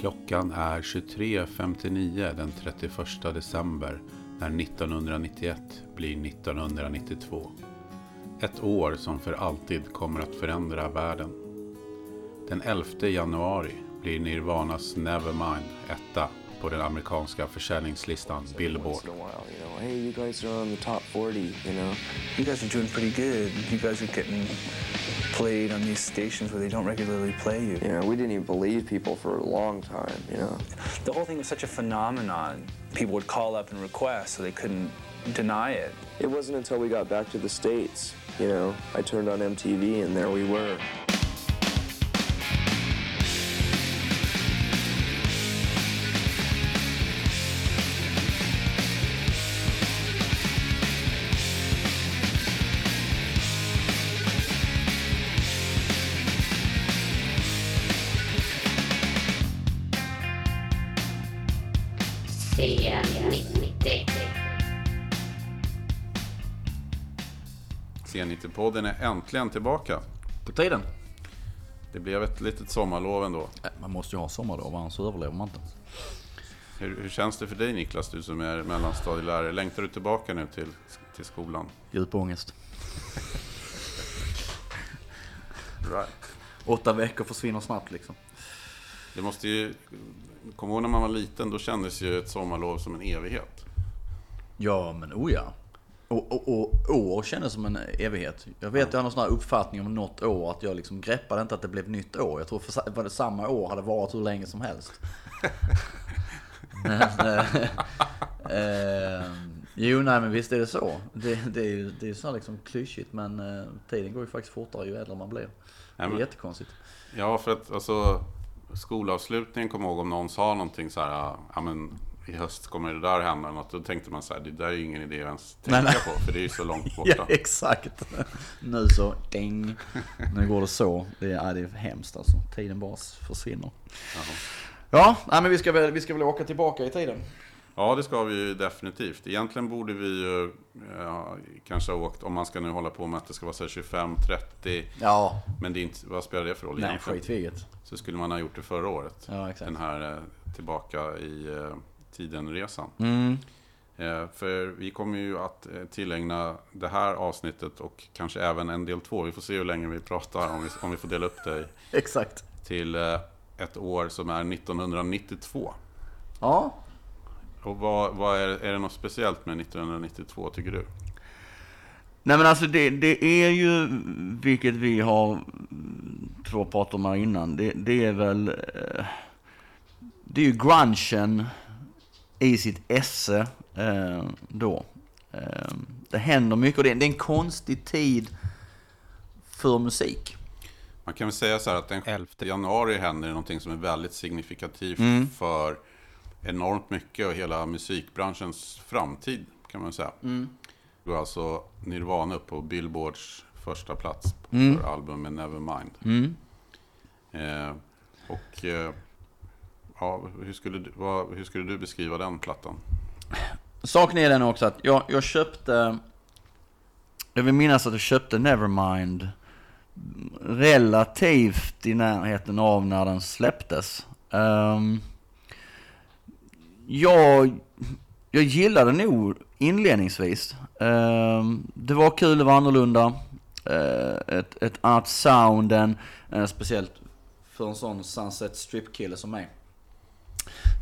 Klockan är 23.59 den 31 december när 1991 blir 1992. Ett år som för alltid kommer att förändra världen. Den 11 januari blir Nirvanas Nevermind etta på den amerikanska försäljningslistan Billboard. once in a while, you know, hey, you guys are on the top 40, you know. You guys are doing pretty good. You guys are getting played on these stations where they don't regularly play you. You know, we didn't even believe people for a long time, you know. The whole thing was such a phenomenon. People would call up and request, so they couldn't deny it. It wasn't until we got back to the States, you know, I turned on MTV and there we were. C90-podden är äntligen tillbaka. På tiden. Det blev ett litet sommarlov ändå. Äh, Man måste ju ha sommarlov, annars överlever man inte. Hur, hur känns det för dig Niklas, du som är mellanstadielärare? Längtar du tillbaka nu till, till skolan? Djup ångest. Right. Åtta veckor försvinner snabbt liksom. Det måste ju... Kommer ihåg när man var liten, då kändes ju ett sommarlov som en evighet. Ja, men oh ja. Och, och, och år kändes som en evighet. Jag vet, jag har någon sån här uppfattning om något år, att jag liksom greppade inte att det blev nytt år. Jag tror för samma år hade varit hur länge som helst. men, eh, eh, jo, nej men visst är det så. Det, det är ju det är så här liksom klyschigt, men eh, tiden går ju faktiskt fortare ju äldre man blir. Det är men- jättekonstigt. Ja, för att alltså skolavslutningen, kommer ihåg om någon sa någonting så här, ja men i höst kommer det där hända något. Då tänkte man så här, det där är ju ingen idé att ens tänka Nej, nej. på, för det är ju så långt Ja, borta. exakt. Nu så, ding. Nu går det så. Det är, ja, det är hemskt alltså. Tiden bara försvinner. Jaha. Ja, nej, men vi ska, väl, vi ska väl åka tillbaka i tiden. Ja, det ska vi ju definitivt. Egentligen borde vi ju ja, kanske ha åkt, om man ska nu hålla på med att det ska vara så här 25-30. Ja, Men det är inte, vad spelar det för roll nej egentligen? skit vilket. Så skulle man ha gjort det förra året. Ja, exakt. Den här eh, tillbaka i eh, tiden-resan. Mm. Eh, För vi kommer ju att eh, tillägna det här avsnittet och kanske även en del två. Vi får se hur länge vi pratar om vi, om vi får dela upp det Exakt. till eh, ett år som är 1992. Ja, Och vad, vad är, är det något speciellt med 1992 tycker du? Nej men alltså det, det är ju, vilket vi har mm, två pratat om här innan, det, det är väl, det är ju grungen i sitt esse eh, då. Eh, det händer mycket och det, det är en konstig tid för musik. Man kan väl säga så här att den 11 januari händer det någonting som är väldigt signifikativt Mm. för enormt mycket och hela musikbranschens framtid kan man säga. Mm. Då är alltså Nirvana upp på Billboards första plats Mm. för albumet Nevermind. Eh, och eh, ja, hur, skulle du, vad, hur skulle du beskriva den plattan? Saken är den också att jag, jag köpte, jag vill minnas att jag köpte Nevermind relativt i närheten av när den släpptes. Um, jag, jag gillade nog inledningsvis. Um, det var kul, det var annorlunda. Uh, ett, ett annat sound än, uh, speciellt för en sån Sunset Strip-kille som mig.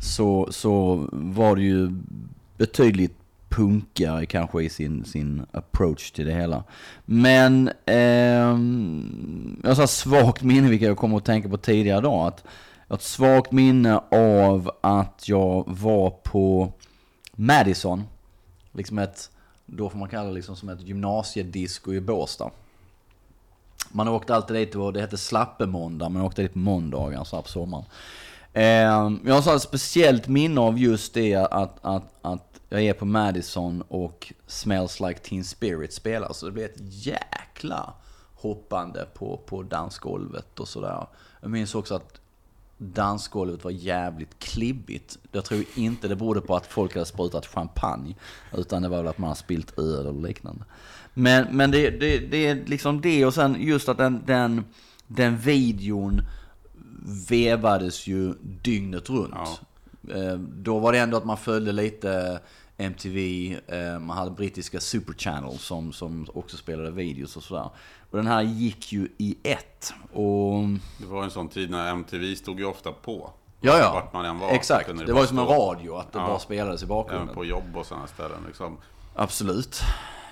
Så, så var det ju betydligt punkigare kanske i sin, sin approach till det hela. Men eh, jag har så här svagt minne, vilket jag kommer att tänka på tidigare idag, att jag har ett svagt minne av att jag var på Madison, liksom ett, då får man kalla det liksom som ett gymnasiedisco i Båstad. Man åkte alltid dit, och det hette Slappemåndag, man åkte dit på måndagar så här på sommaren. Ehm, jag har ett speciellt minne av just det att, att, att jag är på Madison och Smells Like Teen Spirit spelar. Så det blir ett jäkla hoppande på, på dansgolvet och sådär. Jag minns också att dansgolvet var jävligt klibbigt. Jag tror inte det berodde på att folk hade sprutat champagne. Utan det var väl att man hade spilt öl eller liknande. Men, men det, det, det är liksom det och sen just att den, den, den videon vevades ju dygnet runt. Ja. Eh, Då var det ändå att man följde lite MTV, eh, man hade brittiska Super Channel som, som också spelade videos och sådär. Och den här gick ju i ett. Och Det var en sån tid när MTV stod ju ofta på. ja, ja, Vart man än var. exakt. Det bara var ju som en radio, att det Ja. bara spelades i Även bakgrunden. på jobb och sådana ställen liksom. Absolut.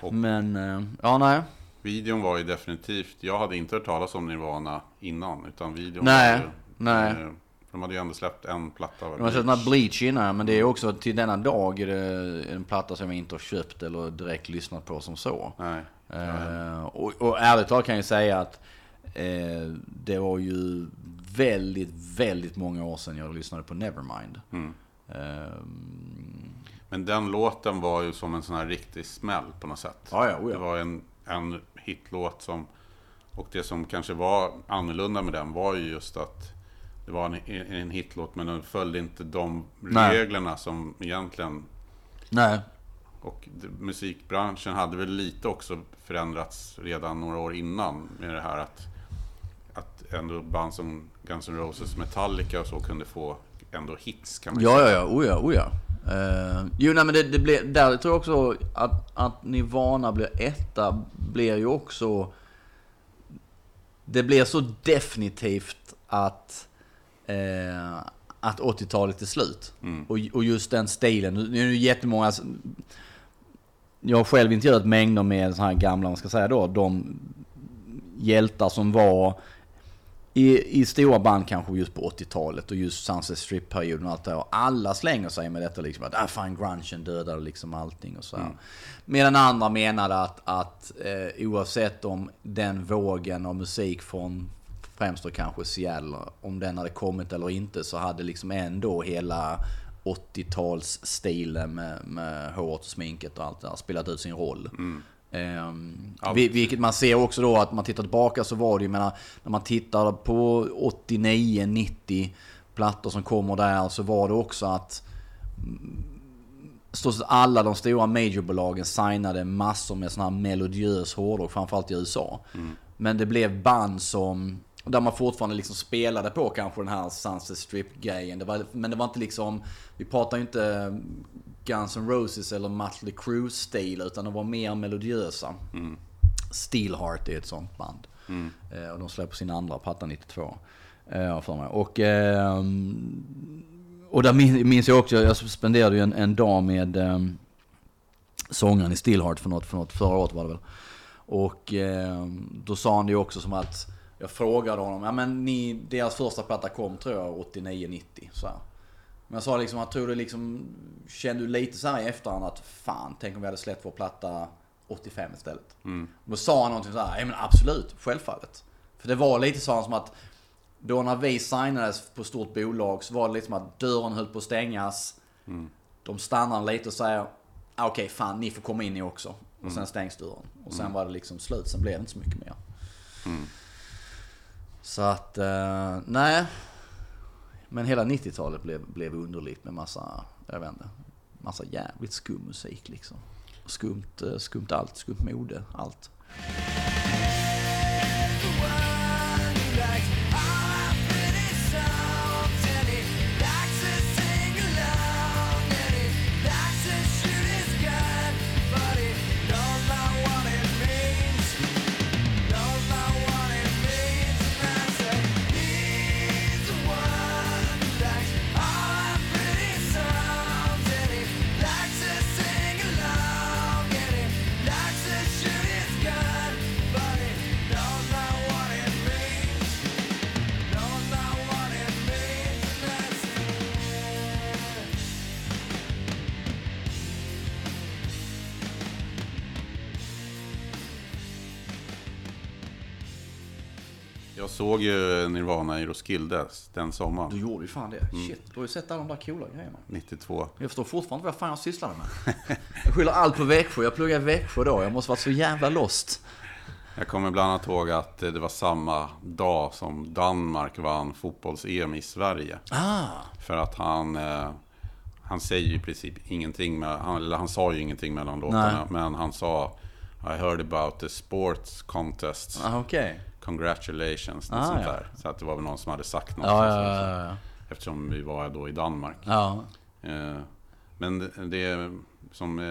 Och- Men, eh, ja nej. Videon var ju definitivt, jag hade inte hört talas om Nirvana innan. Utan videon Nej, var ju, nej. eh, De hade ju ändå släppt en platta. De har sett den här Bleach innan, men det är också till denna dag är det en platta som jag inte har köpt eller direkt lyssnat på som så. Nej. Eh, och, och ärligt talat kan jag säga att eh, det var ju väldigt, väldigt många år sedan jag lyssnade på Nevermind. Mm. Eh, Men den låten var ju som en sån här riktig smäll på något sätt. Ja, ja, oh ja. Det var en, en hitlåt som... Och det som kanske var annorlunda med den var ju just att det var en, en hitlåt men den följde inte de Nej. reglerna som egentligen... nej, Och musikbranschen hade väl lite också förändrats redan några år innan med det här att, att ändå band som Guns N' Roses, Metallica och så kunde få ändå hits kan man ja, ja, ja, oh ja, oh ja. Eh, jo, nej men det, det blev, där tror jag också att, att Nirvana blir etta, blir ju också... Det blir så definitivt att, eh, att 80-talet är slut. Och, och just den stilen. Nu är det jättemånga... Jag har själv intervjuat mängder med så här gamla, man ska säga då, de hjältar som var i, i stora band kanske just på 80-talet och just Sunset Strip-perioden och allt det. Och alla slänger sig med detta liksom att ah, fan grungen dödade liksom allting och så här. Medan andra menade att, att eh, oavsett om den vågen av musik från främst då kanske Seattle, om den hade kommit eller inte så hade liksom ändå hela 80-talsstilen med, med håret och sminket och allt det där spelat ut sin roll. Ehm, Vi- vilket man ser också då att man tittar tillbaka så var det ju, menar, när man tittar på 89, 90 plattor som kommer där så var det också att mm, stort sett alla de stora majorbolagen signade massor med sån här melodiös hårdrock, framförallt i USA. Men det blev band som, där man fortfarande liksom spelade på kanske den här Sunset Strip-grejen. Men det var inte liksom, vi pratar ju inte Guns N' Roses eller Mötley Crüe-stil, utan de var mer melodiösa. Steelheart är ett sånt band. Eh, och de släpper sin andra platta 92. Eh, för mig. Och, ehm, och där min- minns jag också, jag spenderade ju en, en dag med um, sångaren i Steelheart för något, för något, förra året var det väl. Och ehm, då sa han det ju också som att, jag frågade honom, ja men ni, deras första platta kom tror jag 89-90. Så här. Men jag sa liksom, jag tror du liksom, kände du lite så här i efterhand att fan, tänk om vi hade släppt vår platta 85 istället. Då sa han någonting så här, ja men absolut, självfallet. För det var lite så som att, då när vi signades på stort bolag så var det lite som att dörren höll på att stängas. De stannar lite och säger, ah, okej fan ni får komma in ni också. Och sen stängs dörren. Och sen var det liksom slut, sen blev det inte så mycket mer. Så att, eh, nej. Men hela 90-talet blev, blev underligt med massa, jag vet inte, massa jävligt skum musik liksom. Skumt, eh, skumt allt, skumt mode, allt. Såg ju Nirvana i Roskilde den sommaren, Du gjorde ju fan det. Shit, du har ju sett alla de där coola grejerna. 92. Jag förstår fortfarande vad fan jag sysslade med. Jag skyller allt på Växjö. Jag pluggade i Växjö då. Jag måste varit så jävla lost. Jag kommer bland annat ihåg att det var samma dag som Danmark vann fotbolls-EM i Sverige. Ah! För att han, eh, han säger ju i princip ingenting, med, han, eller han sa ju ingenting mellan låtarna. Nej. Men han sa I heard about the sports contests ah okej. Congratulations, Ah, sånt ja. där. Så att det var väl någon som hade sagt något. Ja, ja, ja, ja. Eftersom vi var då i Danmark. ja. Eh, Men det- som eh,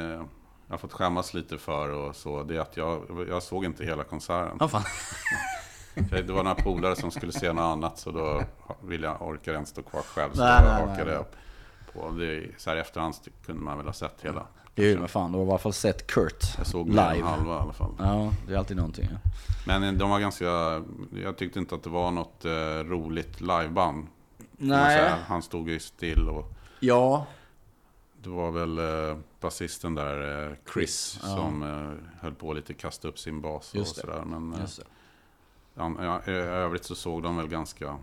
jag har fått skämmas lite för och så, det är att jag, jag såg inte hela konserten. Ja, fan. Det var några polare som skulle se något annat så då ville jag, orkade jag inte stå kvar själv. Så Nej, då hakade jag på. Det, så här i efterhand kunde man väl ha sett hela. Jo, men fan, du har i alla fall sett Kurt Jag såg live. halva i alla fall. Ja, det är alltid någonting. Ja. Men eh, de var ganska, jag tyckte inte att det var något eh, roligt liveband. Nej. säga. Han stod ju still och Ja, det var väl eh, basisten där, eh, Chris, Ja. som eh, höll på lite kasta upp sin bas och det. sådär. Men eh, just det. ja, övrigt så såg de väl ganska,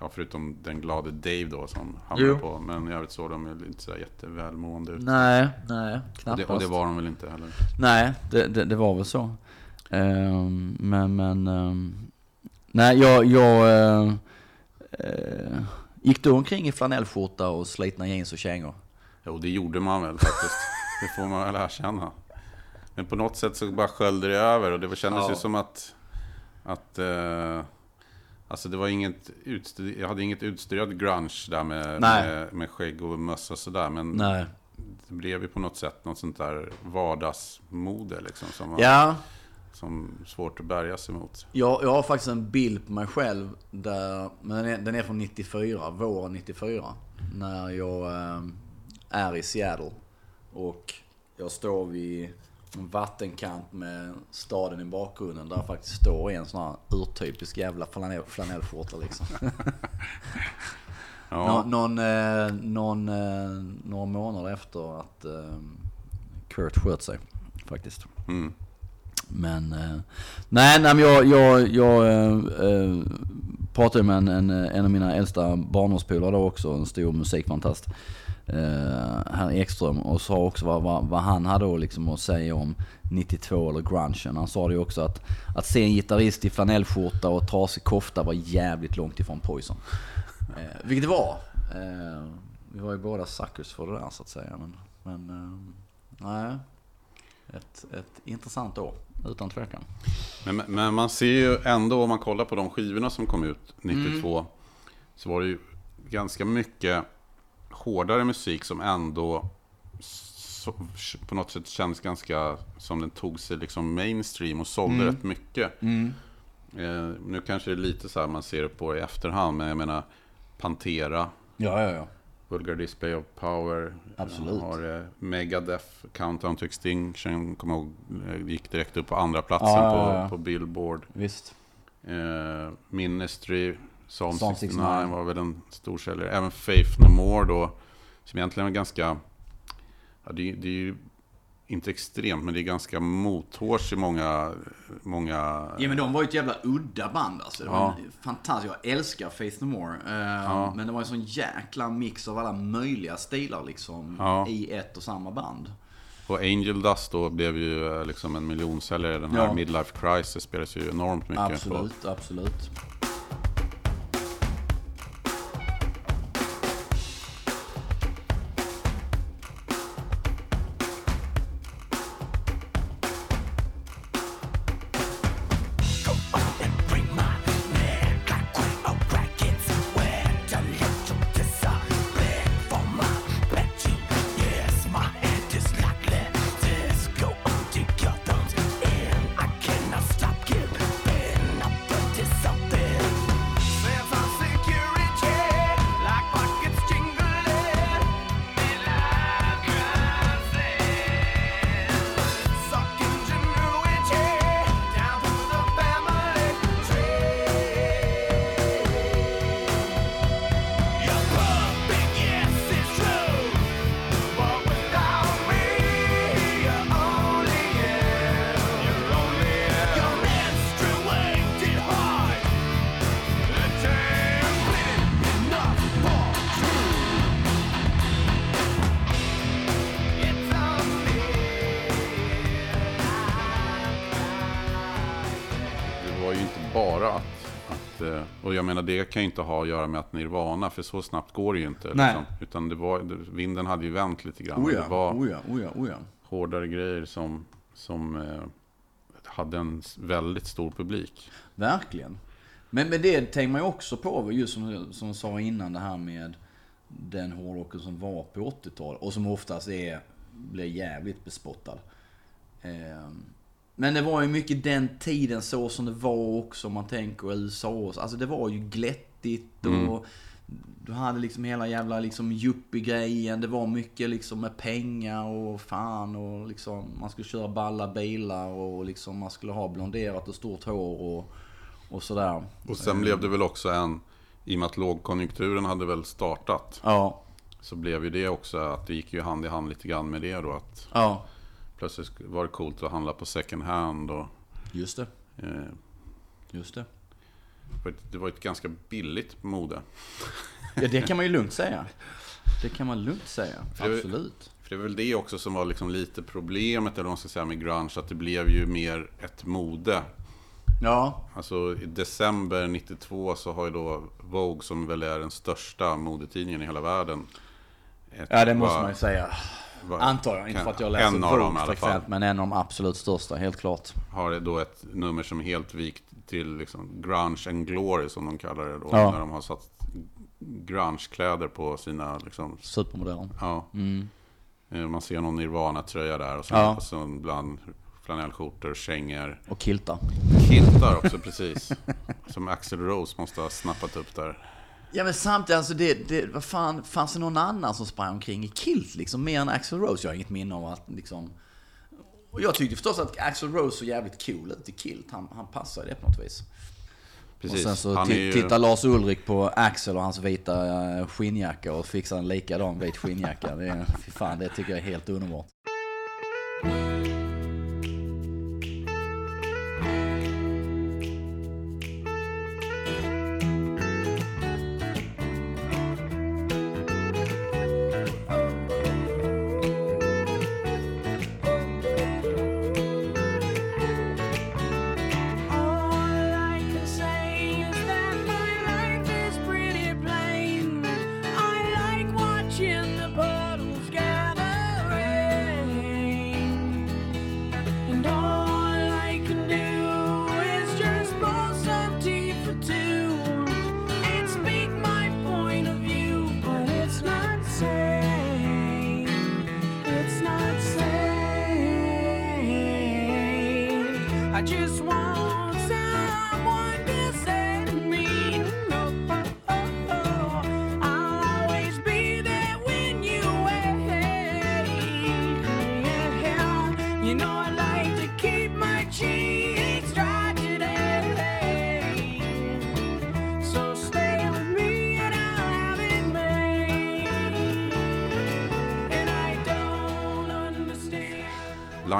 ja förutom den glade Dave då som hamnade Jo. på. Men i övrigt såg de ju inte så jättevälmående ut. Nej, nej, och, det, knappast. och det var de väl inte heller. Nej, det, det, det var väl så. Ehm, men, men... ehm, nej, jag... jag eh, eh, gick du omkring i flanellskjorta och slitna jeans och kängor? Jo, det gjorde man väl faktiskt. det får man väl erkänna. Men på något sätt så bara sköljde det över och det kändes Ja. ju som att... att eh, alltså det var inget utstuderat, jag hade inget utstuderat grunge där med, med, med skägg och mössa och sådär. Men Nej. det blev ju på något sätt något sånt där vardagsmode liksom. Som var Ja, som svårt att bärga sig mot. jag, jag har faktiskt en bild på mig själv där, men den är, den är från 94, våren 94. När jag eh, är i Seattle. Och jag står vid en vattenkant med staden i bakgrunden där faktiskt står en sån här urtypisk jävla flanell, flanellskjorta liksom. Ja, Nå, någon, eh, någon, eh, några månader efter att eh, Kurt sköt sig faktiskt. mm. Men, eh, nej, nej men jag, jag, jag eh, eh, pratade med en, en, en av mina äldsta barndomspolare också, en stor musikfantast. Eh, herr Ekström och sa också vad, vad, vad han hade liksom att säga om 92 eller grungen. Han sa det ju också att, att se en gitarrist i flanellskjorta och trasig kofta var jävligt långt ifrån Poison. Eh, vilket det var. Eh, vi var ju båda suckers för det där så att säga. Men, men eh, nej. Ett, ett intressant år, utan tvekan. Men, men man ser ju ändå om man kollar på de skivorna som kom ut 92. Så var det ju ganska mycket hårdare musik som ändå så, på något sätt känns ganska som den tog sig liksom mainstream och sålde rätt mycket. Eh, nu kanske det är lite så här man ser det på i efterhand, men jag menar Pantera, Ja, ja, ja. Vulgar Display of Power. Absolut. Har eh, Megadeth, Countdown to Extinction, kommer ihåg, gick direkt upp på andra platsen Ja, på, ja, ja. på Billboard. Visst. Eh, Ministry, Psalm, Psalm 69 69 var väl en stor säljare. Även Faith No More då, som egentligen är ganska... Ja, det, är- det är ju inte extremt, men det är ganska mothårs i många... många Ja men de var ju ett jävla udda band alltså. Det var Ja. fantastiskt. Jag älskar Faith No More. Eh, Men det var en sån jäkla mix av alla möjliga stilar liksom. Ja. I ett och samma band. Och Angel Dust då blev ju eh, liksom en miljonsäljare. Den här Ja. Midlife Crisis spelas ju enormt mycket på. Absolut, jag menar, det kan ju inte ha att göra med att Nirvana, för så snabbt går det ju inte. Nej. Liksom. Utan det var, vinden hade ju vänt lite grann. Oh Det var oh ja, oh ja, oh ja. hårdare grejer som, som eh, hade en väldigt stor publik. Verkligen. Men, men det tänker man ju också på, just som, som jag sa innan, det här med den hårdrocken som var på 80-talet och som oftast är, blir jävligt bespottad. Ehm, Men det var ju mycket den tiden så som det var också om man tänker USA. Alltså det var ju glättigt och du hade liksom hela jävla liksom yuppie-grejen. Det var mycket liksom med pengar och fan och liksom man skulle köra balla bilar och liksom man skulle ha blonderat och stort hår och, och sådär. Och sen blev det väl också en, i och med att lågkonjunkturen hade väl startat, Ja, så blev ju det också att det gick ju hand i hand lite grann med det då. Att ja, plötsligt var det coolt att handla på second hand och just det. eh, Just det. det var ett- ganska billigt mode. Ja, det kan man ju lugnt säga. Det kan man lugnt säga. För det- Absolut. För det är väl det också som var liksom lite problemet, eller vad man ska säga, med grunge, att det blev ju mer ett mode. Ja, Alltså i december 92 så har ju då Vogue, som väl är den största modetidningen i hela världen. ett- ja det måste var- man ju säga. Antar jag. Inte för att jag läser En av dem frekvent, men en av de absolut största, helt klart. Har då ett nummer som är helt vikt till liksom grunge and glory som de kallar det då. Ja. När de har satt grungekläder på sina liksom, Supermodellen. ja. Eh, Man ser någon Nirvana-tröja där och så, Ja. och så bland flanellskjortor, kängor. Och kiltar. Kiltar också precis. Som Axel Rose måste ha snappat upp där. Ja men samtidigt, alltså det, det, vad fan, fanns det någon annan som sprang omkring i kilt liksom? Mer än Axl Rose? Jag har inget minne av att liksom... Och jag tyckte förstås att Axl Rose såg jävligt cool ut i kilt. Han, han passar i det på något vis. Precis. Och sen så Han ju- tittar Lars Ulrik på Axel och hans vita eh, skinnjacka och fixar en likadan vit skinnjacka. Det, är, fan, det tycker jag är helt underbart.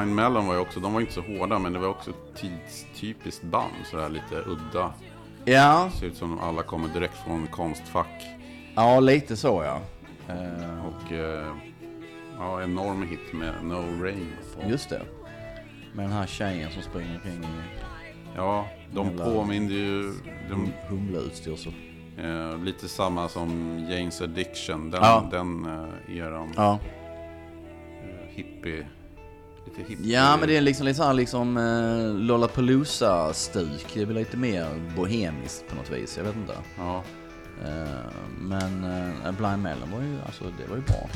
Line Mellon var ju också, de var inte så hårda men det var också tidstypiskt band. Sådär lite udda. Ja, Ser ut som alla kommer direkt från konstfack. ja lite så ja. Eh, Och eh, ja, enorm hit med No Rain. just det. Med den här tjejen som springer omkring i Ja, de Jävla- påminner ju de, humleutstyrsel. eh, lite samma som Janes Addiction. Den, Ja. den eh, eran. Ja. Eh, hippie. Lite hippie. Ja, men det är liksom lite så här liksom eh, Lollapalooza-stuk. Det är väl lite mer bohemiskt på något vis. Jag vet inte. Ja, Eh, men eh, Blind Melon var ju, alltså det var ju bra.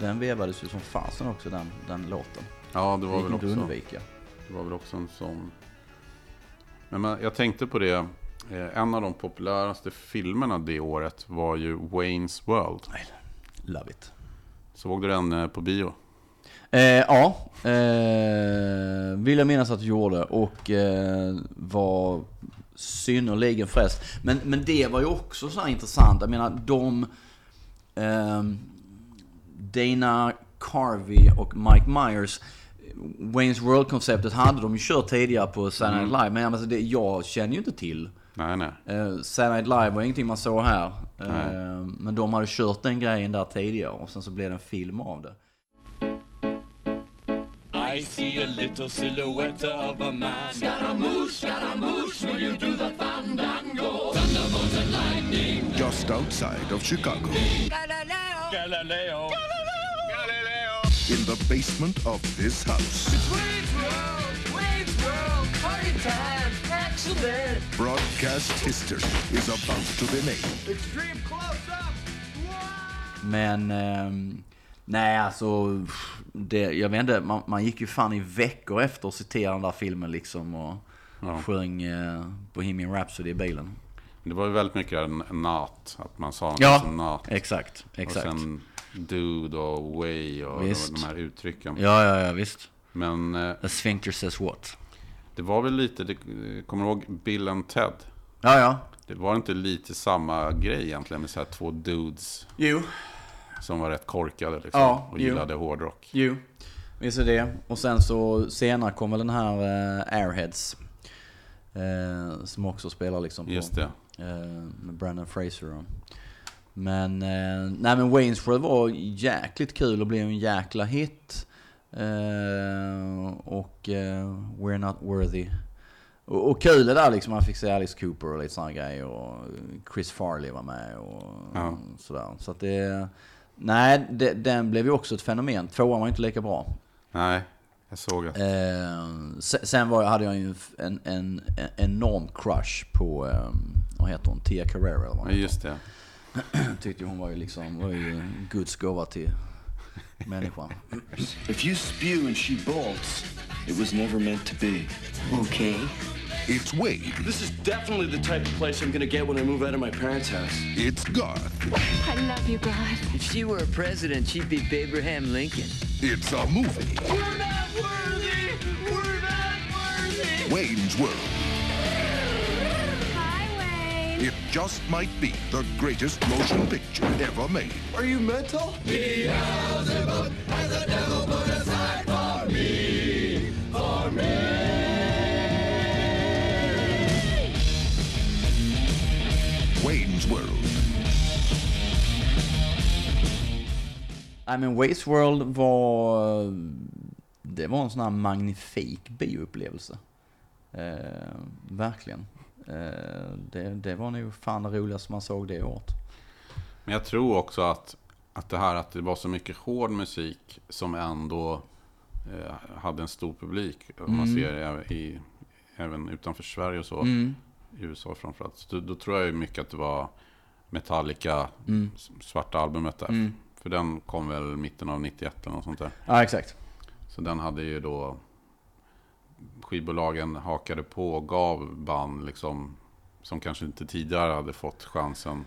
Den vevades ju som fasen också, den, den låten. ja det Det var gick väl också. undvika. Det var väl också en sån. Men man, jag tänkte på det. Eh, en av de populäraste filmerna det året var ju Wayne's World. Love it. Såg du den på bio? Eh, ja, eh, vill jag minnas att du gjorde och eh, var synnerligen fräscht. Men, men det var ju också så här intressant. Jag menar, de... ehm, Dana Carvey och Mike Myers Wayne's World-konceptet hade de ju kört tidigare på Saturday Night Live, men alltså det, jag känner ju inte till. Nej, nej. Uh, Saturday Night Live var ingenting man såg här. Eh, men de hade kört den grejen där tidigare och sen så blev det en film av det. I see a little silhouette of a man. Scaramouche, Scaramouche, will you do the fandango? Thunderbolt and lightning. just outside of Chicago, Galileo. Galileo. Galileo. in the basement of this house. Wayne's World, Wayne's World. Great time, excellent. Broadcast history is about to be made. Extreme close-up. Men, ehm, nej alltså, det, jag vet inte, man, man gick ju fan i veckor efter att citera den där filmen liksom och Ja. sjöng eh, Bohemian Rhapsody i bilen. Det var ju väldigt mycket en nat, att man sa Ja, som nat. exakt, exakt. Och sen dude och way och Visst. de här uttrycken. Ja, ja, ja, visst. Men eh, A sphincter says what? det var väl lite, det, kommer du ihåg Bill and Ted? Ja, ja. Det var inte lite samma grej egentligen med så här två dudes Jo, som var rätt korkade liksom, Ja, och jo. gillade hårdrock. jo. Visst är det. Och sen så senare kom väl den här eh, Airheads. Eh, som också spelar liksom på... Just det. Eh, med Brandon Fraser och... Men, eh, nej men Wayne's World var jäkligt kul och blev en jäkla hit. Eh, och eh, We're Not Worthy. Och, och kul det där liksom, man fick se Alice Cooper och lite sådana grejer. Och Chris Farley var med och Ja. sådär. Så att det... Nej, det, den blev ju också ett fenomen. Tvåan var inte lika bra. Nej, jag såg det. Eh, se- sen var, hade jag ju en, en, en enorm crush på, eh, vad heter hon, Tia Carrera eller vad hon Ja, just det. Tyckte hon var ju liksom, var ju Guds gåva till människan. If you spew and she bolts, it was never meant to be. Okay. It's Wade. This is definitely the type of place I'm gonna get when I move out of my parents' house. It's Garth. I love you, God. If she were a president, she'd be Abraham Lincoln. It's a movie. We're not worthy. We're not worthy. Wayne's World. Hi, Wayne. It just might be the greatest motion picture ever made. Are you mental? Wayne's Nej men Waste World var, det var en sån här magnifik bioupplevelse. Eh, verkligen. Eh, det, det var nog fan det roligaste man såg det året. Men jag tror också att, att det här att det var så mycket hård musik som ändå eh, hade en stor publik. Om man ser det även i, även utanför Sverige och så. I USA framförallt. Så då, då tror jag mycket att det var Metallica, s- svarta albumet där. För den kom väl mitten av 91 eller något sånt där. Ja exakt. Så den hade ju då skivbolagen hakade på och gav band liksom som kanske inte tidigare hade fått chansen.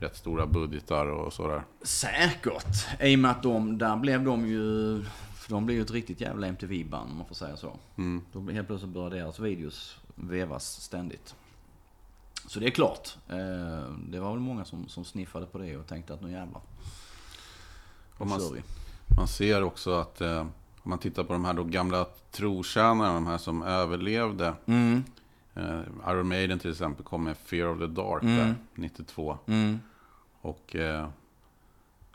Rätt stora budgetar och sådär. Säkert. I och med att de, där blev de ju, för de blev ju ett riktigt jävla MTV-band om man får säga så. Mm. Då helt plötsligt började deras videos vevas ständigt. Så det är klart. Eh, det var väl många som, som sniffade på det och tänkte att nu jävlar. Och man- vi. Man ser också att eh, om man tittar på de här då gamla trotjänarna, de här som överlevde. Mm. Eh, Iron Maiden till exempel kom med Fear of the Dark Mm. där, 92. Mm. Och eh,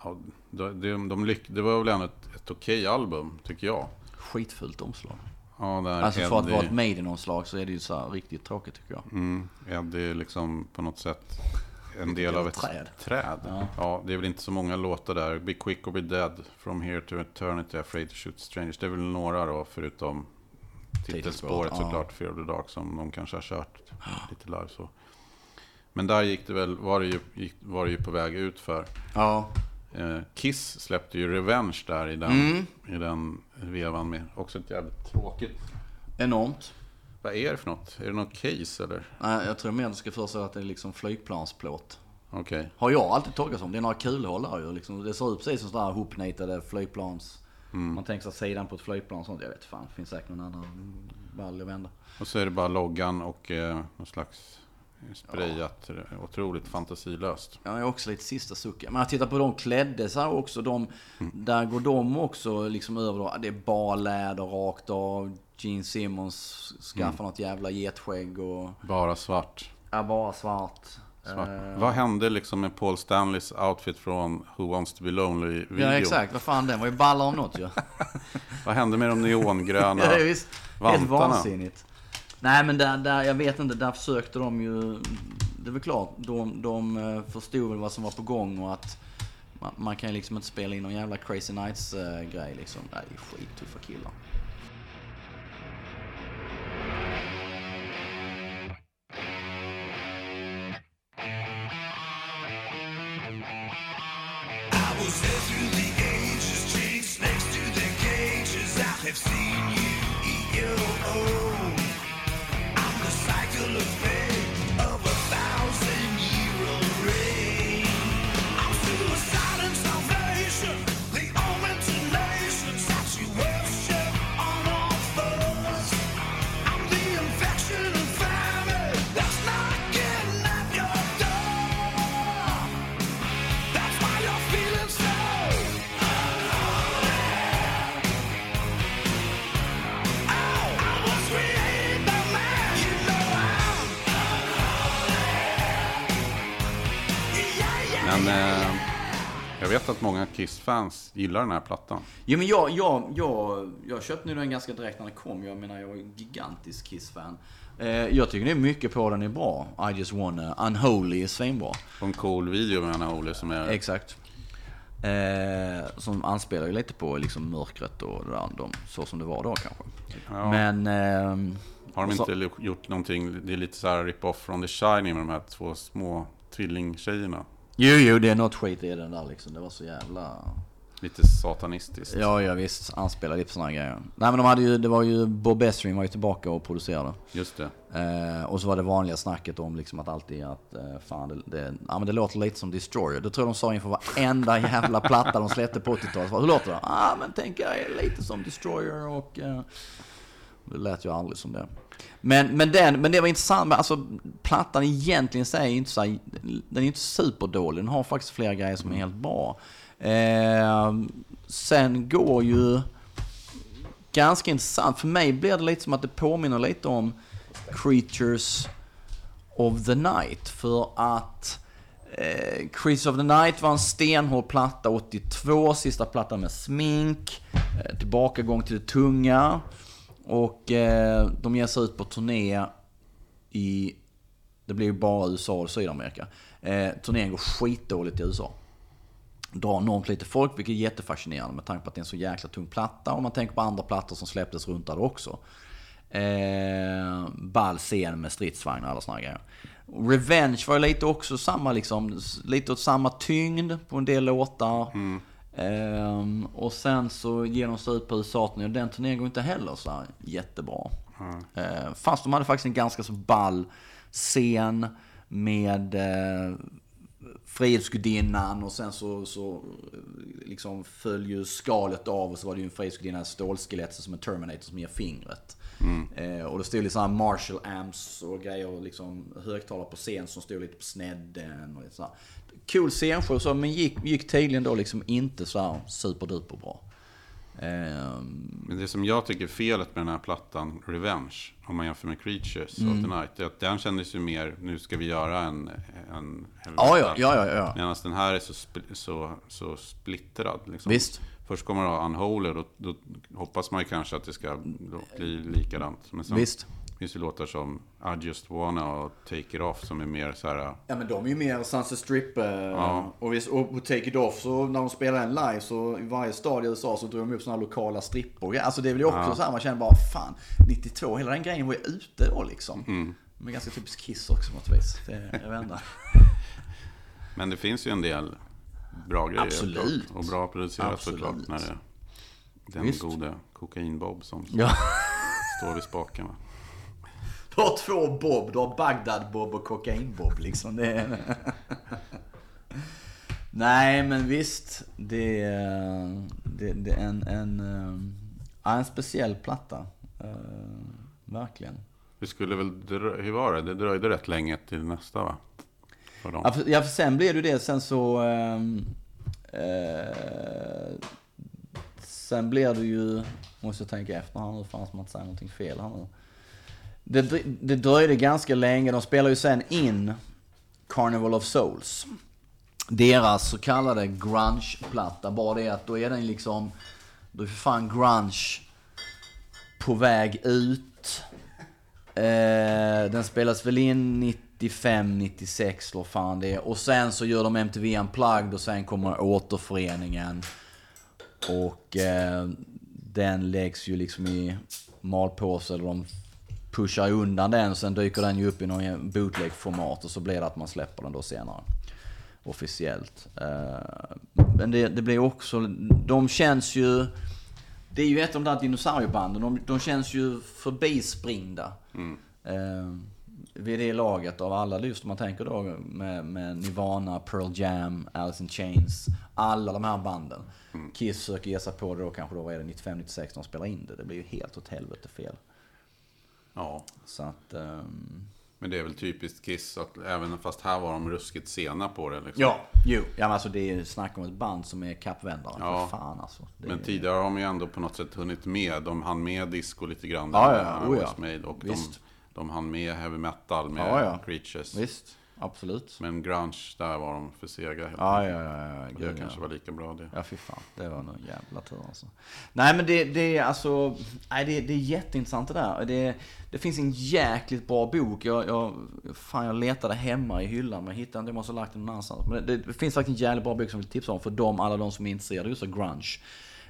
ja, de, de, de lyck, det var väl ändå ett, ett okej album, tycker jag. Skitfult omslag. Ja, där Alltså för att Eddie- vara ett Maiden-omslag så är det ju så här riktigt tråkigt tycker jag. Mm, Eddie liksom på något sätt en del av ett träd. träd. Ja. Ja. det är väl inte så många låtar där. Be quick or be dead, From here to eternity, afraid to shoot strangers. Det är väl några då, förutom titelspåret ja. såklart, Fear of the Dark, som de kanske har kört lite live så. Men där gick det väl, var det ju, gick, var det ju på väg ut för. Ja. Eh, Kiss släppte ju Revenge där i den, Mm. i den vevan med. Också ett jävligt tråkigt. Enormt. Vad är det för något? Är det något case eller? Nej, jag tror mer det ska förstå att det är liksom flygplansplåt. Okej. Har jag alltid tolkat som. Det är några kulhål där ju. Liksom. Det ser ut precis som sådana här hopnitade flygplans. Man tänker sig sidan på ett flygplan och sånt. Jag vet fan, det finns säkert någon annan ball att vända. Och så är det bara loggan och eh, någon slags sprayat. Otroligt fantasilöst. Jag är också lite sista sucken. Men jag tittar på de klädde sig också. De, Där går de också liksom över då. Det är bara läder rakt av. Gene Simmons skaffar något jävla getskägg och... Bara svart. Ja, bara svart. svart. Eh, Vad hände liksom med Paul Stanleys outfit från Who Wants To Be Lonely-videon? Ja exakt, vad fan den var ju ballar om något ju. Vad hände med de neongröna Ja, visst. Helt vantarna? vansinnigt. Nej men där, där, jag vet inte, där försökte de ju... Det är väl klart, de, de eh, förstod väl vad som var på gång och att man, man kan ju liksom inte spela in någon jävla Crazy Nights-grej liksom. Nej, det är skittuffa killar. Have seen you eat your own. I'm the cycle of jag vet att många Kiss-fans gillar den här plattan. Jo men jag, jag, jag, jag köpte nu den ganska direkt när den kom. Jag menar jag är en gigantisk Kiss-fan. Eh, jag tycker det är mycket på den är bra. I just wanna, Unholy är svinbra. Och en cool video med Ole som är... Exakt. Eh, som anspelar ju lite på liksom mörkret och det där, de, så som det var då kanske. Ja. Men... ehm, Har de så- inte gjort någonting, det är lite så här rip-off från The Shining med de här två små tvillingtjejerna. Jo, jo, det är något skit i den där liksom. Det var så jävla... Lite satanistiskt. Ja, ja visst. Anspelar lite på sådana grejer. Nej men de hade ju, det var ju, Bob Estrin var ju tillbaka och producerade. Just det. Eh, och så var det vanliga snacket om liksom att alltid att, eh, fan det, det, ja, men det låter lite som Destroyer. Det tror jag de sa inför varenda jävla platta de släppte på 80-talet. Hur låter det? Ja ah, men tänk er lite som Destroyer och... Eh, det lät ju aldrig som det. Men, men, den, men det var intressant, men alltså plattan egentligen säger inte så här, den är inte superdålig. Den har faktiskt flera grejer som är helt bra. Eh, sen går ju ganska intressant. För mig blir det lite som att det påminner lite om Creatures of the Night. För att eh, Creatures of the Night var en stenhård platta 82, sista plattan med smink, eh, tillbakagång till det tunga. Och eh, de ger sig ut på turné i, det blir ju bara USA och Sydamerika. Eh, turnén går skitdåligt i USA drar enormt lite folk, vilket är jättefascinerande med tanke på att det är en så jäkla tung platta. Och man tänker på andra plattor som släpptes runt där också. Eh, ball scen med stridsvagnar och alla såna här grejer. Revenge var ju lite också samma liksom, lite åt samma tyngd på en del låtar. Mm. Ehm, och sen så ger de sig ut på USA och den turnén går inte heller så här jättebra. Eh, fast de hade faktiskt en ganska så ball scen med eh, Frihetsgudinnan och sen så, så liksom föll ju skalet av och så var det ju en Frihetsgudinna stålskelett som en Terminator som ger fingret. Eh, och det stod lite sådana Marshall amps och grejer och liksom högtalare på scen som stod lite på snedden och lite sådär. Cool scenshow så, men gick, gick tydligen då liksom inte så här superduper bra. Ehm, Men det som jag tycker är felet med den här plattan, Revenge, om man jämför med Creatures of the Night, är att den kändes ju mer, nu ska vi göra en... en Ja, ja, ja, ja. Medan den här är så, så, så splittrad. Liksom. Visst. Först kommer det ha Unholy, då, då hoppas man ju kanske att det ska bli likadant. Men sen Visst. Finns det låtar som I just wanna och Take it off som är mer så här... Ja men de är ju mer Sunset Strip. Eh, Ja. och, visst, och på Take It Off så när de spelar den live så i varje stad i USA så drog de upp sådana lokala strippor. Alltså det är väl ju också Ja. så här man känner bara fan 92 hela den grejen var ju ute då liksom. Mm. Men ganska typiskt Kiss också på något vis. Det, jag vet inte. Men det finns ju en del bra grejer. Absolut. Och bra producerat såklart. När det är den Visst. gode kokain-Bob som Ja. står vid spaken. Va? Du har två Bob. Du har Bagdad-Bob och Kokain-Bob liksom. Det är... Nej men visst. Det är, det, det är en, en, eh, ja, en speciell platta. Eh, verkligen. Det skulle väl hur var det? Det dröjde rätt länge till nästa va? För dem. Ja, för, ja, för sen blev det det. Sen så... ehm, eh, sen blir det ju... Måste jag tänka efter här nu. Fan som att säga någonting fel här nu. Det, det dröjde ganska länge. De spelar ju sen in Carnival of Souls. Deras så kallade grunge-platta. Bara det att då är den liksom... Då är för fan grunge på väg ut. Eh, den spelas väl in 95, 96 eller vad fan det är. Och sen så gör de MTV Unplugged och sen kommer återföreningen. Och eh, den läggs ju liksom i malpåse eller de pushar undan den. Sen dyker den ju upp i någon bootleg-format och så blir det att man släpper den då senare. Officiellt. Eh, men det, det blir också, de känns ju det är ju ett av de där dinosauriebanden. De, de känns ju förbispringda. Mm. Eh, vid det laget av alla, just om man tänker då med, med Nirvana, Pearl Jam, Alice in Chains. Alla de här banden. Mm. Kiss försöker ge sig på det då kanske då, vad är det, 95-96 när de spelar in det. Det blir ju helt åt helvete fel. Ja. Så att... ehm, Men det är väl typiskt Kiss att även fast här var de ruskigt sena på det. Liksom. Ja, jo. Ja men alltså det är snack om ett band som är kappvändare. Ja. För fan alltså. Det Men tidigare har de ju ändå på något sätt hunnit med. De hann med disco lite grann. Ja, ja, oh ja. Och de, de hann med heavy metal med Ja, ja. Creatures. Visst, absolut. Men grunge, där var de för sega. Ja, ja, ja. ja. Det kanske ja. var lika bra det. Ja, fy fan. Det var nog jävla tur alltså. Nej, men det, det är alltså... Nej, det, det är jätteintressant det där. Det, det finns en jäkligt bra bok. Jag, jag, fan, jag letade hemma i hyllan, men jag hittade inte. Jag måste ha lagt den någon annanstans. Men det, det finns faktiskt en jävligt bra bok som jag vill tipsa om för dem, alla de som är intresserade just av grunge.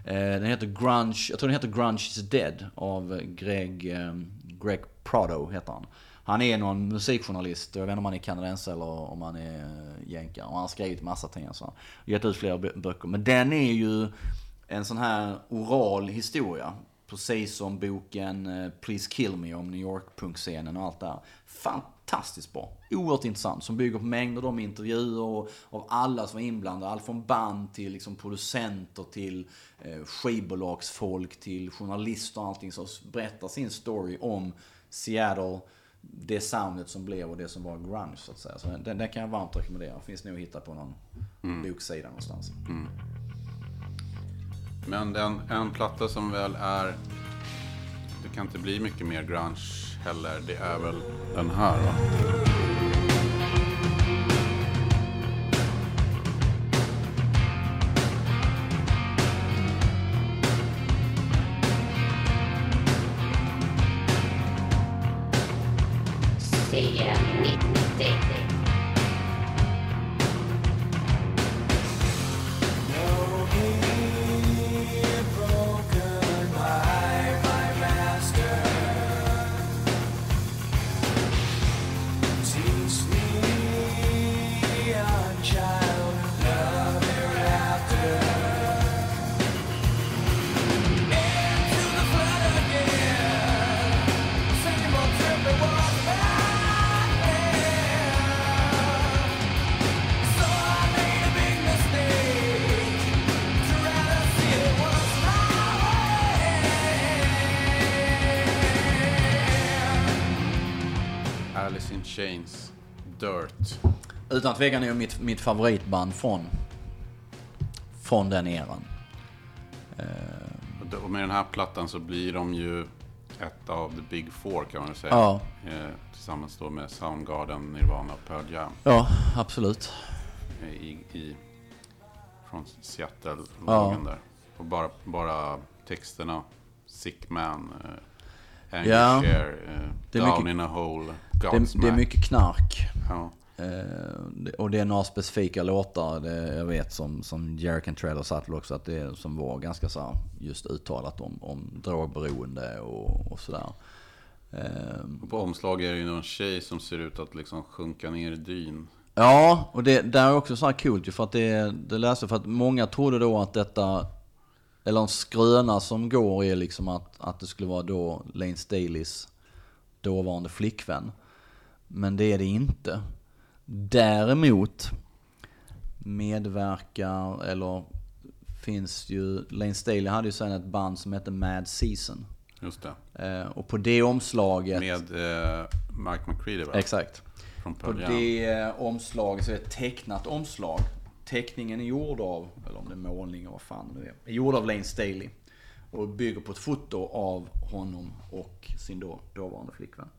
Eh, Den heter Grunge, jag tror den heter Grunge is dead av Greg, eh, Greg Prado heter han. Han är någon musikjournalist, jag vet inte om han är kanadensare eller om han är eh, jänkare. Och han har skrivit massa ting och så. Gett ut flera böcker. Men den är ju en sån här oral historia. Precis som boken eh, Please Kill Me om New York-punkscenen och allt det här. Fantastiskt bra. Oerhört intressant. Som bygger på mängder av intervjuer och, av alla som var inblandade. Allt från band till liksom producenter till eh, skivbolagsfolk till journalister och allting. Som berättar sin story om Seattle, det soundet som blev och det som var grunge så att säga. Så den, den kan jag varmt rekommendera. Finns nog att hitta på någon boksida någonstans. Men den, en platta som väl är... Det kan inte bli mycket mer grunge heller. Det är väl den här va? Chains, Dirt. Utan tvekan är ju mitt, mitt favoritband från, från den eran. Och med den här plattan så blir de ju ett av the big four kan man väl säga. Ja. Eh, tillsammans då med Soundgarden, Nirvana och Pearl Jam. Ja, absolut. eh, I, i, från Seattle, Ja. där. Och bara, bara texterna. Sick Man, eh, Angry Ja. Share, är Down mycket- in a Hole, Det, det är mycket knark. Ja. Eh, och det är några specifika låtar, det jag vet som, som Jerry Cantrell och Sattler också, att det är, som var ganska så här, just uttalat om, om drogberoende och, och sådär. Eh, Och på omslag är det ju någon tjej som ser ut att liksom sjunka ner i dyn. Ja, och det där är också så här coolt ju för att det, det läste jag för att många trodde då att detta, eller en skröna som går är liksom att, att det skulle vara då Lane Staleys dåvarande flickvän. Men det är det inte. Däremot medverkar, eller finns ju, Lane Staley hade ju sen ett band som hette Mad Season. Just det. Eh, och på det omslaget... Med eh, Mike McCready va? Exakt. På det eh, omslaget så är det ett tecknat omslag. Teckningen är gjord av, eller om det är målning och vad fan det är, är gjord av Lane Staley. Och bygger på ett foto av honom och sin då, dåvarande flickvän.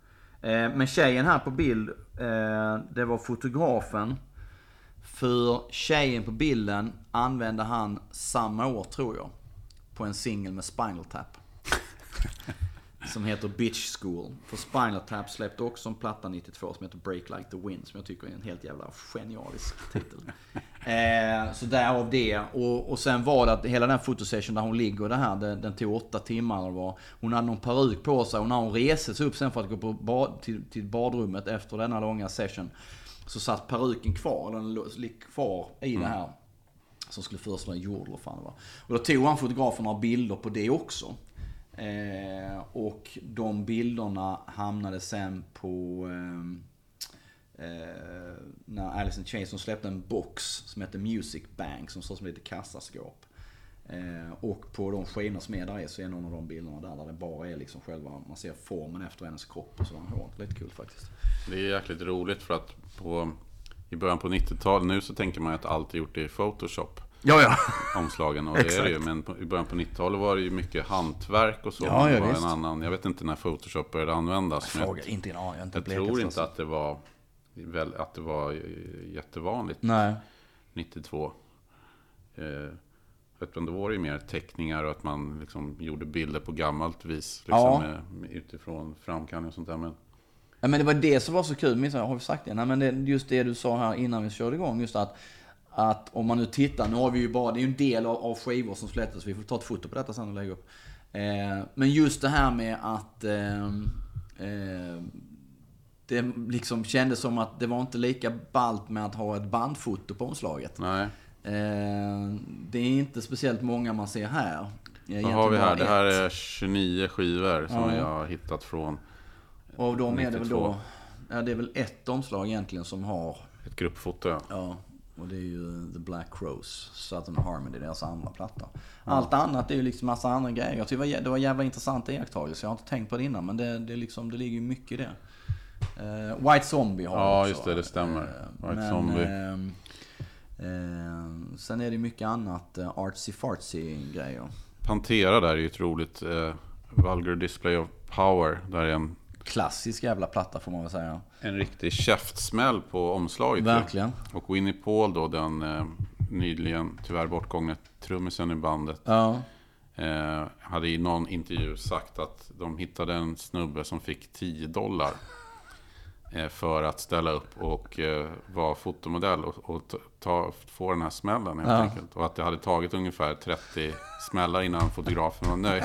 Eh, men tjejen här på bild, eh, det var fotografen. För tjejen på bilden använde han samma år tror jag. På en singel med Spinal Tap. Som heter Bitch School. För Spinal Tap släppte också en platta 92 som heter Break Like the Wind. Som jag tycker är en helt jävla genialisk titel. eh, så därav det. Och, och sen var det att hela den fotosession där hon ligger det här, den, den tog åtta timmar eller vad. Hon hade någon peruk på sig och när hon reste sig upp sen för att gå på bad, till, till badrummet efter denna långa session. Så satt peruken kvar, den låg- kvar i det här. som skulle föreställa jord eller vad fan det var. Och då tog han fotografen några bilder på det också. Eh, och de bilderna hamnade sen på... Eh, eh när Alice in Chains som släppte en box som heter Music Bank som såg som lite kassaskåp. Eh, och på de skivorna som är där är så är någon av de bilderna där, där det bara är liksom själva, man ser formen efter hennes kropp och sådana hår. Lite kul faktiskt. Det är jäkligt roligt för att på, i början på 90-talet, nu så tänker man ju att allt är gjort i Photoshop. Ja, ja. Omslagen, och det är det ju. Men i början på 90-talet var det ju mycket hantverk och så. Ja, ja, var en annan, jag vet inte när Photoshop började användas. Jag frågar inte jag har inte jag tror så. inte att det var, väl, att det var eh, jättevanligt. Nej. 92. Eh, utan då var det ju mer teckningar och att man liksom gjorde bilder på gammalt vis. Liksom, Ja. utifrån framkallning och sånt där. Men Ja, men det var det som var så kul, minns jag, har vi sagt det? Nej, men det, just det du sa här innan vi körde igång, just att, att om man nu tittar, nu har vi ju bara, det är ju en del av, av skivor som släpptes, vi får ta ett foto på detta sen och lägga upp. Eh, men just det här med att eh, eh, det liksom kändes som att det var inte lika ballt med att ha ett bandfoto på omslaget. nej. Eh, det är inte speciellt många man ser här. Vad Egentligen har vi här? Det här är 29 skivor som Ja. jag har hittat från Och av dem är det väl 92. då, ja det är väl ett omslag egentligen som har ett gruppfoto. ja. Ja, och det är ju The Black Crows, Southern Harmony, deras andra platta. Allt annat är ju liksom massa andra grejer. Jag tycker det var, jävla intressant iakttagelse. Jag har inte tänkt på det innan, men det, det, liksom, det ligger ju mycket i det. Eh, White Zombie har Ja, också. just det, det stämmer. Eh, White Zombie. ehm, eh, sen är det mycket annat uh, artsy-fartsy grejer. Pantera där är ju ett roligt Vulgar Display of Power. Där är en, Klassisk jävla platta får man väl säga. en riktig käftsmäll på omslaget. ju. Verkligen. Och Winnie Paul då, den eh, nyligen tyvärr bortgångne trummisen i bandet. Ja. Eh, hade i någon intervju sagt att de hittade en snubbe som fick 10 dollar. Eh, för att ställa upp och eh, vara fotomodell och, ta- få den här smällen helt Ja. enkelt. Och att det hade tagit ungefär 30 smällar innan fotografen var nöjd.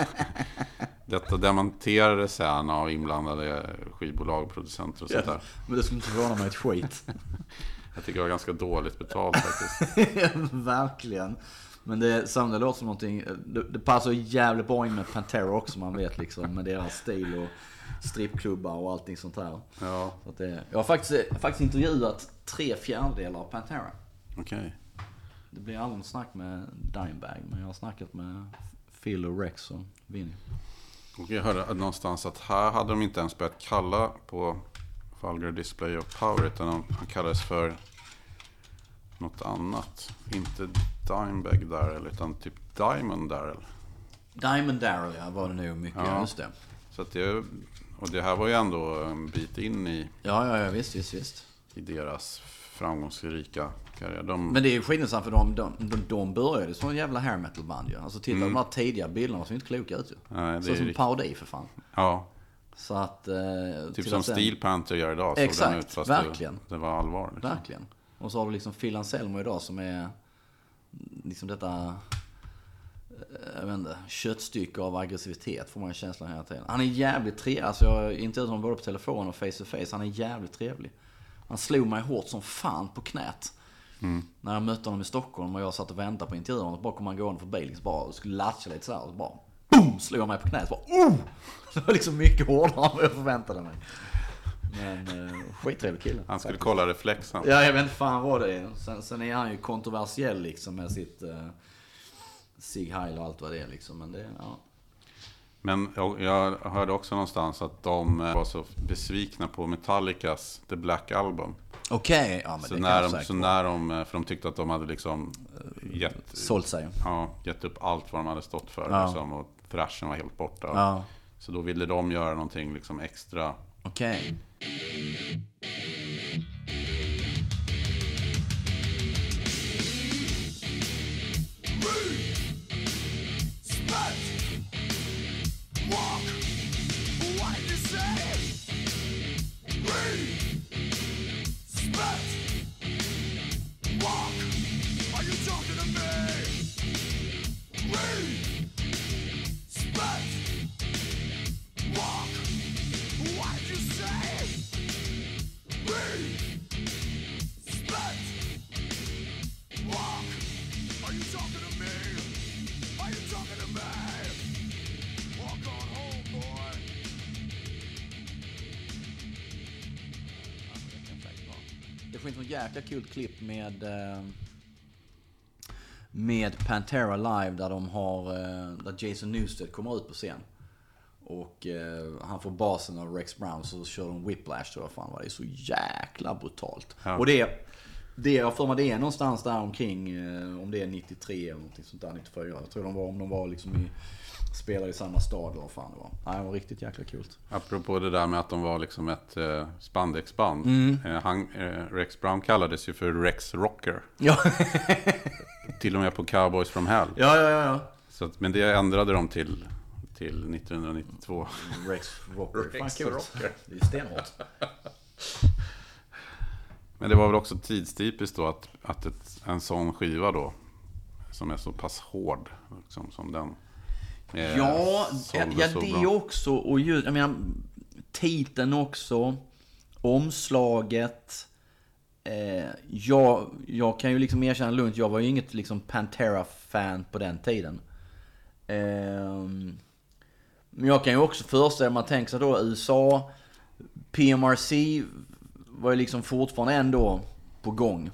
Detta dementerades sen av inblandade skivbolag och producenter och sånt där. Men det skulle inte förvåna mig ett skit. Jag tycker det var ganska dåligt betalt faktiskt. Verkligen. Men det, sam- det låter som någonting, det, det passar jävligt bra in med Pantera också man vet liksom. Med deras stil och strippklubbar och allting sånt här. Ja, Så det, jag har faktiskt, faktiskt intervjuat tre fjärdedelar av Pantera. okej. Det blir aldrig något snack med Dimebag, men jag har snackat med Phil och Rex och Vinny. Och jag hörde någonstans att här hade de inte ens börjat kalla på Vulgar Display of Power. Utan han kallades för något annat. Inte Dimebag Darrell utan typ Diamond Darrell. Diamond Darrell ja, var det nog mycket, Ja. just det. Så att det, och det här var ju ändå en bit in i, Ja, ja, ja, visst, visst, visst. i deras framgångsrika karriär. De, Men det är ju skillnaden för de, de, de, de började som en jävla hair metal band ju. Alltså titta Mm. de här tidiga bilderna ser inte kloka ut ju. Nej, det Så är som rikt- parodi för fan. ja, Så att... Eh, typ som sen- Steel Panther gör idag. såg Exakt, den ut, fast verkligen. Det, det var allvar. Liksom. Verkligen. Och så har du liksom Phil Anselmo idag som är liksom detta, jag vet inte, köttstycke av aggressivitet får man känslan hela tiden. Han är jävligt trevlig, alltså jag har intervjuat honom både på telefon och face to face. Han är jävligt trevlig. Han slog mig hårt som fan på knät. Mm. När jag mötte honom i Stockholm och jag satt och väntade på intervjun. Och bara kom han gående förbi liksom bara och skulle latcha lite såhär. Och så bara boom! Slog han mig på knät. Bara oh! Det var liksom mycket hårdare än vad jag förväntade mig. Men eh, skittrevlig kille. Han skulle faktiskt. kolla reflexen. Ja, jag vet inte fan vad det är. Sen, sen är han ju kontroversiell liksom med sitt uh, Sig Heil och allt vad det är liksom. Men det, ja. Men jag, hörde också någonstans att de eh, var så besvikna på Metallicas The Black Album. Okej, ja men så det när kan de, så när de, eh, för de tyckte att de hade liksom gett, Sålt sig. ja, gett upp allt vad de hade stått för. Ja. Liksom, och thrashen var helt borta. Ja. Så då ville de göra någonting liksom extra. Okej. Spat! Jäkla kul klipp med... Eh, med Pantera live där de har... Eh, där Jason Newsted kommer ut på scen. Och eh, han får basen av Rex Brown så kör de Whiplash tror jag fan vad det är så jäkla brutalt. Ja. Och det, det jag för mig det är någonstans där omkring, eh, om det är 93 eller någonting sånt där, 94. Jag tror de var, om de var liksom i, spelade i samma stad eller vad fan det var. Nej, det var riktigt jäkla kul. Apropå det där med att de var liksom ett eh, spandexband. Mm. Eh, han, eh, Rex Brown kallades ju för Rex Rocker. Ja. till och med på Cowboys from Hell. Ja, ja, ja. Så att, men det ändrade de till, till 1992. Rex Rocker. Rex. Rocker. Det är stenhårt. Men det var väl också tidstypiskt då att, att ett, en sån skiva då, som är så pass hård liksom, som den. eh, Ja, ja det bra. också. Och just, jag menar, titeln också. Omslaget. Eh, jag, jag kan ju liksom erkänna lugnt, jag var ju inget liksom Pantera-fan på den tiden. Ehm, men jag kan ju också föreställa mig, tänker sig då USA, PMRC var ju liksom fortfarande ändå på gång.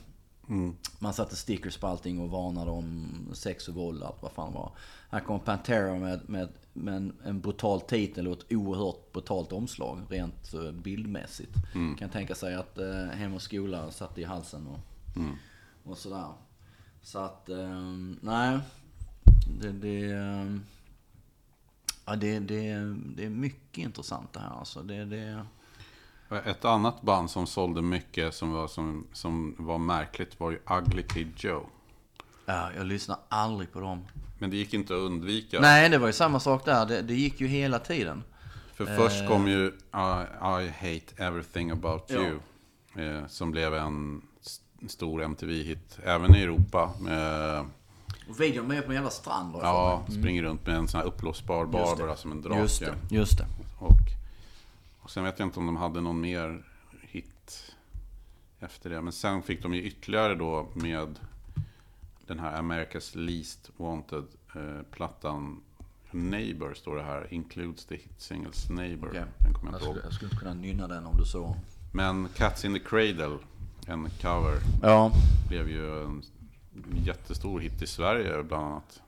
Mm. Man satte stickers på allting och varnade om sex och våld och allt vad fan det var. Här kommer Pantera med, med, med en, brutal titel och ett oerhört brutalt omslag rent eh, bildmässigt. Mm. Kan tänka sig att eh, Hem och Skola satt i halsen och, Mm. och sådär. Så att, eh, nej. Det, det, eh, ja, det, det, det är mycket intressant det här alltså. Det, det, Ett annat band som sålde mycket som var, som, som var märkligt var ju Ugly Kid Joe. ja, jag lyssnar aldrig på dem. Men det gick inte att undvika. Nej, det var ju samma sak där. Det, det gick ju hela tiden. För först Eh. kom ju I, I Hate Everything About Ja. You. Eh, som blev en stor MTV-hit. Även i Europa. Med, Och videon med på en jävla strand ja, mig. springer runt med en sån här uppblåsbar. Barbara som en drake. Just det, just det. Och, och sen vet jag inte om de hade någon mer hit efter det. Men sen fick de ju ytterligare då med den här America's Least Wanted-plattan. Neighbor står det här. Includes the hit singles Neighbor. Okej. Den kommer jag Jag skulle, jag skulle inte kunna nynna den om du så. Men Cats in the Cradle, en cover, Ja. blev ju en jättestor hit i Sverige bland annat.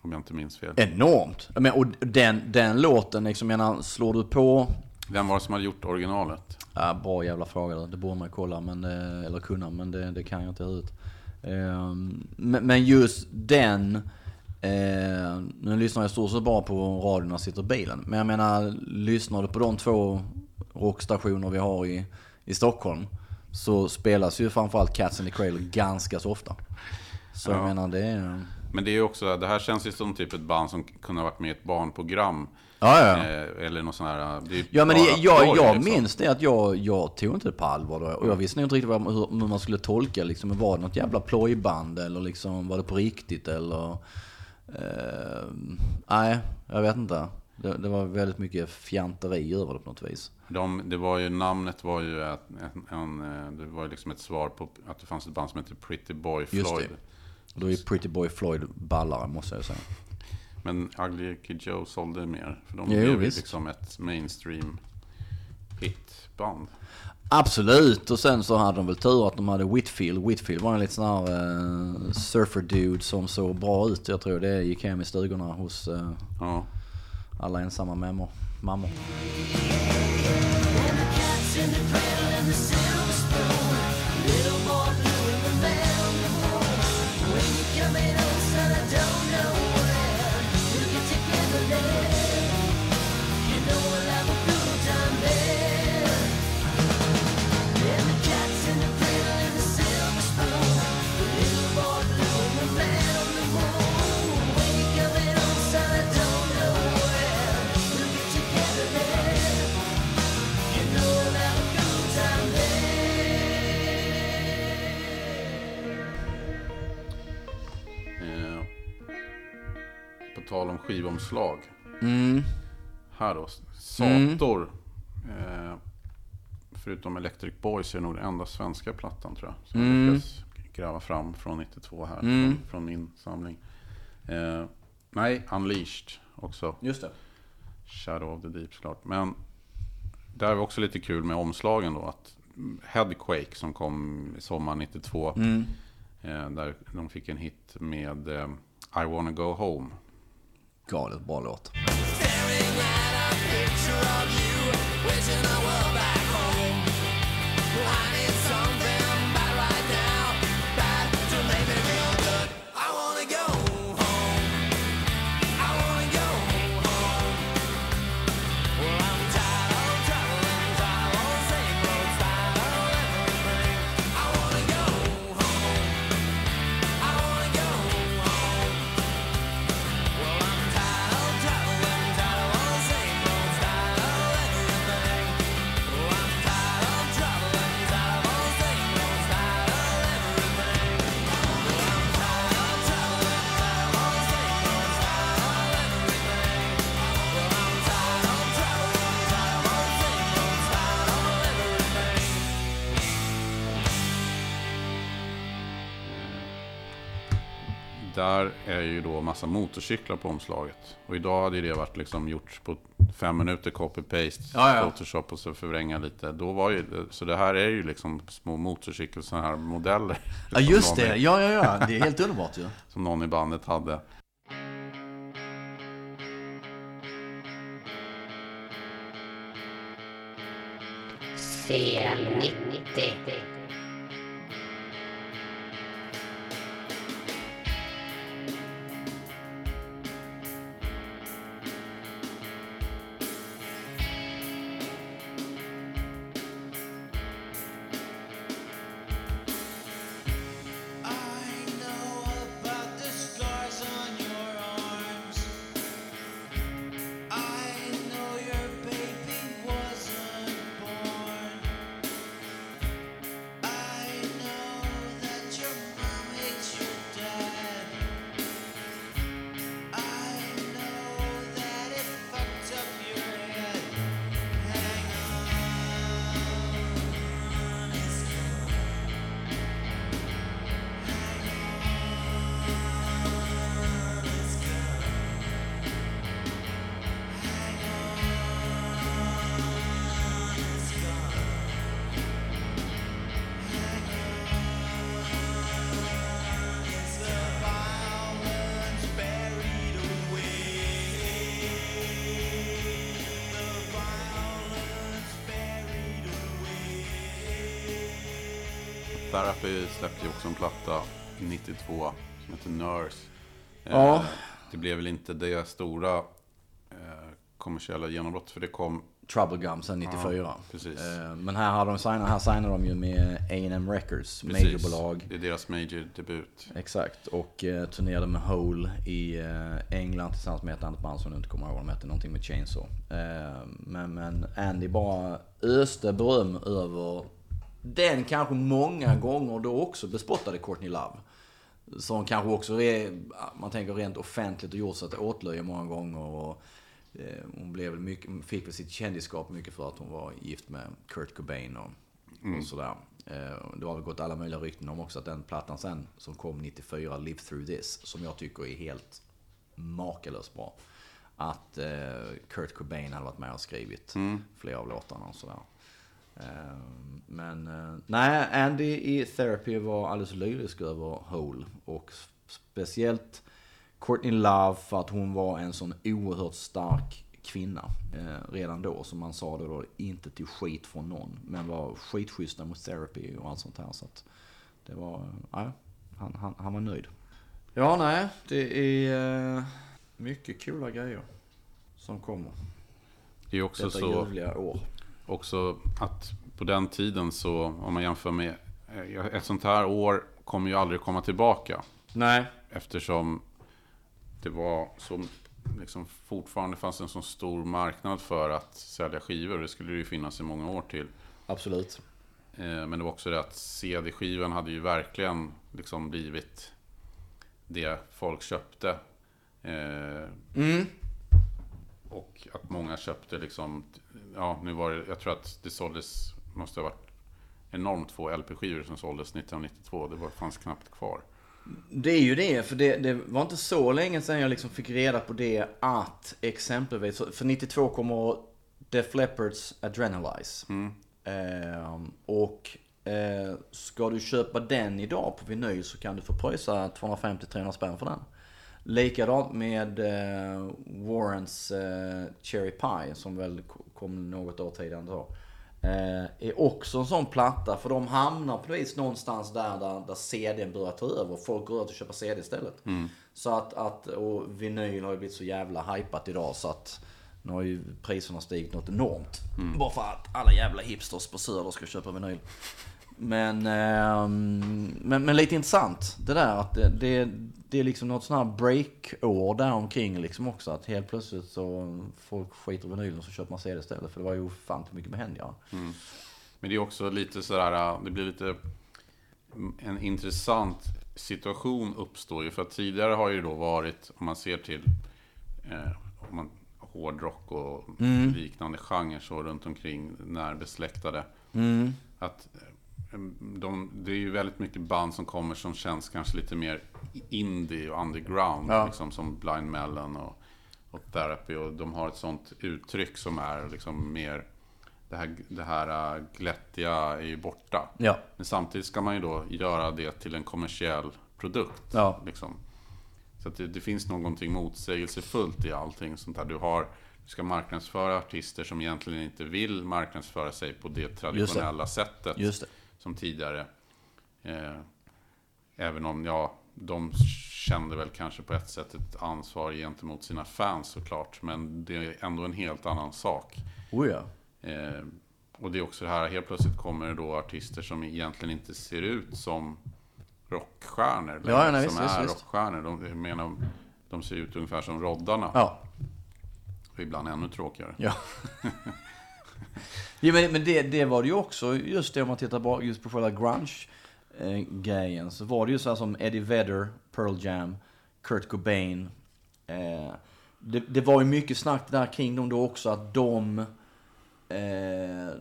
Om jag inte minns fel. Enormt. Menar, och den, den låten, liksom, menar, slår du på... Vem var det som hade gjort originalet? Ja, bra jävla fråga. Det borde man kolla, men, det- eller kunna, men det, det kan jag inte ut. Ehm, Men, just den... Eh, nu lyssnar jag stort sett bara på radion när jag sitter i bilen. Men jag menar, lyssnar du på de två rockstationer vi har i, i Stockholm så spelas ju framförallt Cats in the Cradle ganska så ofta. Så jag Ja. menar det är... Men det är också, det här känns ju som typ ett band som kunde ha varit med i ett barnprogram. Ja, ja. Eh, eller något sånt här. Det är Ja men det, jag, jag liksom. minns det att jag, jag tog inte det på allvar då. Och jag visste inte riktigt vad, hur, hur man skulle tolka liksom. Var det något jävla plojband eller liksom var det på riktigt eller? Eh, nej, jag vet inte. Det, det var väldigt mycket fjanteri över det på något vis. De, det var ju, namnet var ju ett, en, en, eh, det var liksom ett svar på att det fanns ett band som hette Pretty Boy Just Floyd. det. Och då är Pretty Boy Floyd ballare måste jag säga. Men Ugly Kid Joe sålde mer. För de Jo, blev ju visst. liksom ett mainstream hitband. Absolut, och sen så hade de väl tur att de hade Whitfield. Whitfield var en liten sån här eh, surfer dude som såg bra ut. Jag tror det gick hem i stugorna hos eh, Ja. alla ensamma mammor. mammor. Skivomslag. Mm. Här då. Sator. Eh, förutom Electric Boys är det nog den enda svenska plattan tror jag. Som Mm. jag lyckats gräva fram från 92 här. Mm. Från, från min samling. Eh, nej, Unleashed också. Just det. Shadow of the Deep såklart. Men där var också lite kul med omslagen då. Att Headquake som kom sommaren 92. Mm. Eh, där de fick en hit med eh, I wanna go home. Galet bra låt. Där är ju då massa motorcyklar på omslaget. Och idag hade ju det varit liksom gjort på fem minuter copy-paste, Ja, ja. Photoshop och så förvränga lite. Då var ju, så det här är ju liksom små motorcykel, sådana här modeller. Ja just det, i- ja ja ja, det är helt underbart ju. Som någon i bandet hade. CL90. 92 som heter Nurse. Ja. Eh, Det blev väl inte det stora eh, kommersiella genombrottet för det kom... Trouble Gum sen 94. Ja, precis. Eh, Men här, hade de signat, här signade de ju med A&M Records, Precis. majorbolag. Det är deras major-debut. Exakt, och eh, turnerade med Hole i eh, England tillsammans med ett annat band som jag inte kommer ihåg vad de hette, någonting med Chainsaw. Eh, men, men Andy bara öste beröm över den kanske många gånger då också bespottade Courtney Love. Som kanske också är, man tänker rent offentligt och gjort sig till åtlöje många gånger. Och, eh, hon blev mycket, fick väl sitt kändisskap mycket för att hon var gift med Kurt Cobain och, Mm. och sådär. Eh, Det har väl gått alla möjliga rykten om också att den plattan sen som kom 94, Live Through This, som jag tycker är helt makalöst bra. Att eh, Kurt Cobain hade varit med och skrivit Mm. flera av låtarna och sådär. Eh, Men eh, nej, Andy i Therapy var alldeles lyrisk över Hole. Och speciellt Courtney Love för att hon var en sån oerhört stark kvinna eh, redan då. Som man sa det då, inte till skit från någon. Men var skitschyssta mot Therapy och allt sånt här. Så att det var, eh, ja, han, han, han var nöjd. Ja, nej, det är eh, mycket coola grejer som kommer. Det är också Detta så... år. Också att på den tiden så, om man jämför med... eh, Ett sånt här år kommer ju aldrig komma tillbaka. Nej. Eftersom det var så... Liksom fortfarande fanns en så stor marknad för att sälja skivor. Det skulle det ju finnas i många år till. Absolut. Eh, Men det var också det att CD-skivan hade ju verkligen liksom blivit det folk köpte. Eh, Mm. Och att många köpte liksom, ja nu var det, jag tror att det såldes, måste ha varit enormt få LP-skivor som såldes 1992. Det var, fanns knappt kvar. Det är ju det, för det, det var inte så länge sedan jag liksom fick reda på det att exempelvis, för 92 kommer Def Leppards Adrenalize. Eh, och eh, ska du köpa den idag på vinyl så kan du få pröjsa 250-300 spänn för den. Likadant med eh, Warrens eh, Cherry Pie som väl kom något år tidigare så. Eh, är också en sån platta för de hamnar på vis någonstans där, där, där CDn börjar ta över. Folk går ut och köper CD istället. Så att, att, och vinyl har ju blivit så jävla hypat idag så att nu har ju priserna stigit något enormt. Bara för att alla jävla hipsters på Söder ska köpa vinyl. Men, ehm, men, men lite intressant det där att det, det, det är liksom något sånt här break-år där omkring liksom också. Att helt plötsligt så folk skiter i vinylen och så köper man CD istället. För det var ju fan mycket behändigare. Men det är också lite sådär, det blir lite en intressant situation uppstår ju. För att tidigare har ju då varit, om man ser till eh, om man, hårdrock och liknande genrer så runt omkring närbesläktade. Att eh, de, det är ju väldigt mycket band som kommer som känns kanske lite mer indie och underground. Ja. Liksom som Blind Melon och, och Therapy. Och de har ett sånt uttryck som är liksom mer det här, det här äh, glättiga är ju borta. Ja. Men samtidigt ska man ju då göra det till en kommersiell produkt. Ja. Liksom. Så det, det finns någonting motsägelsefullt i allting sånt här. Du, har, ska marknadsföra artister som egentligen inte vill marknadsföra sig på det traditionella sättet. Just det. Som tidigare. Eh, även om, ja, de kände väl kanske på ett sätt ett ansvar gentemot sina fans såklart. Men det är ändå en helt annan sak. Oh ja. Eh, och det är också det här, helt plötsligt kommer det då artister som egentligen inte ser ut som rockstjärnor. Ja, nej, som visst, är visst, rockstjärnor. De, jag menar, de ser ut ungefär som Roddarna. Ja. Och ibland ännu tråkigare. Ja. ja men, men det, det var det ju också, just det om man tittar på, just på själva grunge-grejen. så var det ju så här som Eddie Vedder, Pearl Jam, Kurt Cobain. Eh, det, det var ju mycket snack där kring dem då också att de... Eh,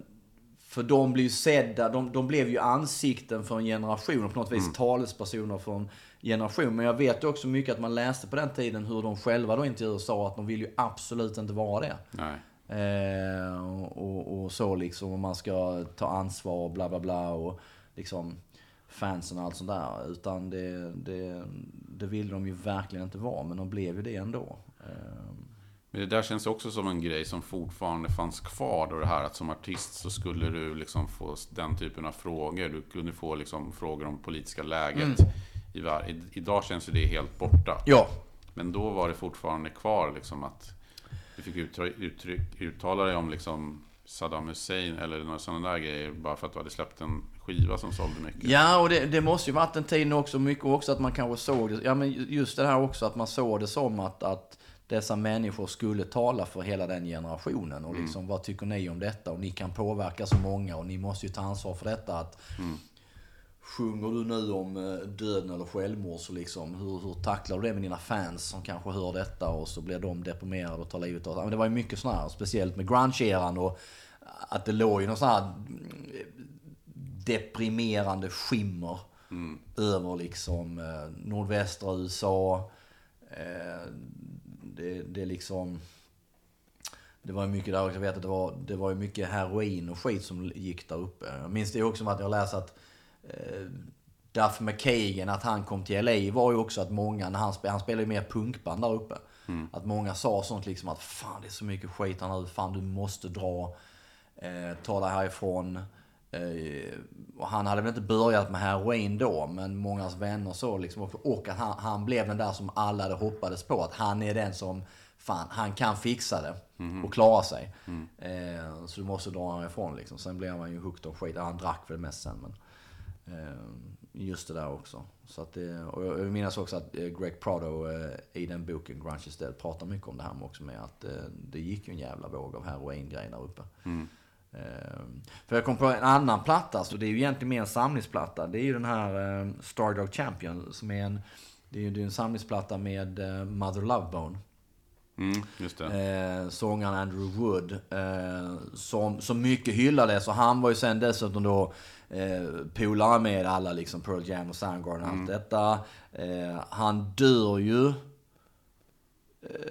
för de blev ju sedda, de, de blev ju ansikten för en generation och på något vis talespersoner för en generation. Men jag vet ju också mycket att man läste på den tiden hur de själva då i intervjuer sa att de vill ju absolut inte vara det. Nej. Eh, och, och så liksom, och man ska ta ansvar och bla bla bla och liksom fansen och allt sånt där. Utan det, det, det ville de ju verkligen inte vara, men de blev ju det ändå. Eh, Men det där känns också som en grej som fortfarande fanns kvar. Då det här att som artist så skulle du liksom få den typen av frågor. Du kunde få liksom frågor om politiska läget. Var- i, idag känns ju det helt borta. ja, Men då var det fortfarande kvar liksom att du fick uttryck, uttala dig om liksom Saddam Hussein eller några sådana där grejer. Bara för att du hade släppt en skiva som sålde mycket. Ja, och det, det måste ju varit en tid också, mycket också att man kanske såg det, ja men just det här också att man såg det som att, att dessa människor skulle tala för hela den generationen. Och liksom, vad tycker ni om detta? Och ni kan påverka så många och ni måste ju ta ansvar för detta. Att Sjunger du nu om eh, döden eller självmord så liksom, hur, hur tacklar du det med dina fans som kanske hör detta och så blir de deprimerade och tar livet av sig? Det var ju mycket sådana här, speciellt med grunge-eran och att det låg ju någon sån här mm, deprimerande skimmer över liksom eh, nordvästra USA. Eh, det, det liksom... Det var ju mycket där också, jag vet att det var, det var mycket heroin och skit som gick där uppe. Jag minns det också som att jag läste att Duff McKagan, att han kom till LA var ju också att många, när han, spelade, han spelade ju mer punkband där uppe. Att många sa sånt liksom att fan det är så mycket skit här nu, fan du måste dra, eh, ta dig härifrån. Eh, han hade väl inte börjat med heroin då, men mångas vänner så liksom. Och att han, han blev den där som alla hade hoppades på. Att han är den som, fan, han kan fixa det och klara sig. Eh, så du måste dra härifrån liksom. Sen blev han ju hooked on skit. Han drack väl mest sen, men eh, just det där också. Så att det, och jag jag minns också att eh, Greg Prado eh, i den boken, Grunge is Dead, pratar mycket om det här med också med att eh, det gick ju en jävla våg av heroingrejer där uppe. Ehm, För jag kom på en annan platta, så det är ju egentligen mer en samlingsplatta. Det är ju den här eh, Stardog Champion som är en, det är ju en samlingsplatta med eh, Mother Love Bone. Mm, just det. Eh, sångaren Andrew Wood. Eh, som, som mycket hyllades och han var ju sen dessutom då eh, polare med alla liksom Pearl Jam och Soundgarden och allt detta. Eh, han dör ju... Eh,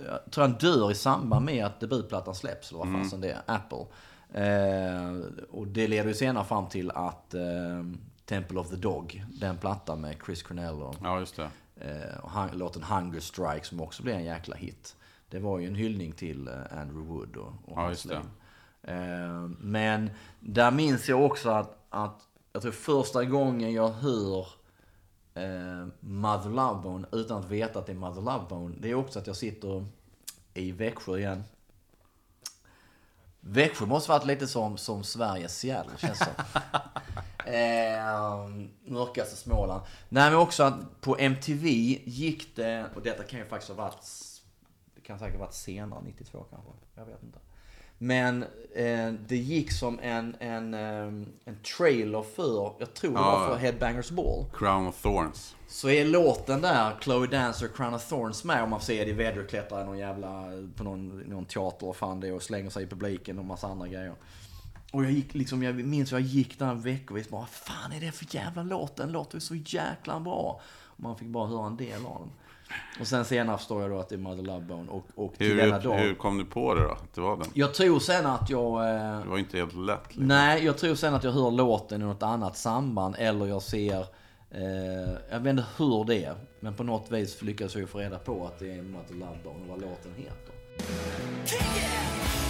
jag tror han dör i samband med att debutplattan släpps, eller vad fasen det är, Apple. Eh, och det leder ju senare fram till att eh, Temple of the Dog, den plattan med Chris Cornell och, Ja, just det. eh, och hung- låten Hunger Strike som också blev en jäkla hit. Det var ju en hyllning till Andrew Wood och, och Ja, hans liv. Men där minns jag också att, att jag tror första gången jag hör eh, Mother Love Bone utan att veta att det är Mother Love Bone. Det är också att jag sitter i Växjö igen. Växjö måste varit lite som, som Sveriges Seattle känns som. eh, mörkaste Småland. Nej men också att på MTV gick det, och detta kan ju faktiskt ha varit, det kan säkert ha varit senare, 92 kanske. Jag vet inte. Men eh, det gick som en, en, eh, en trailer för, jag tror det var för Headbangers Ball. Crown of Thorns. Så är låten där, Chloe Dancer, Crown of Thorns med om man ser det i väderklättrar i någon jävla, på någon, någon teater och fan det och slänger sig i publiken och massa andra grejer. Och jag gick liksom, jag minns jag gick där veckovis bara, vad fan är det för jävla låt? Den låter ju så jäkla bra. Man fick bara höra en del av den. Och sen senare förstår jag då att det är Mother Love Bone och, och till Hur, denna dag. hur kom du på det då? Att det var den? Jag tror sen att jag... Eh, Det var inte helt lätt. Liksom. Nej, jag tror sen att jag hör låten i något annat samband eller jag ser... Eh, jag vet inte hur det är, men på något vis lyckas jag ju få reda på att det är Mother Love Bone och vad låten heter. Yeah,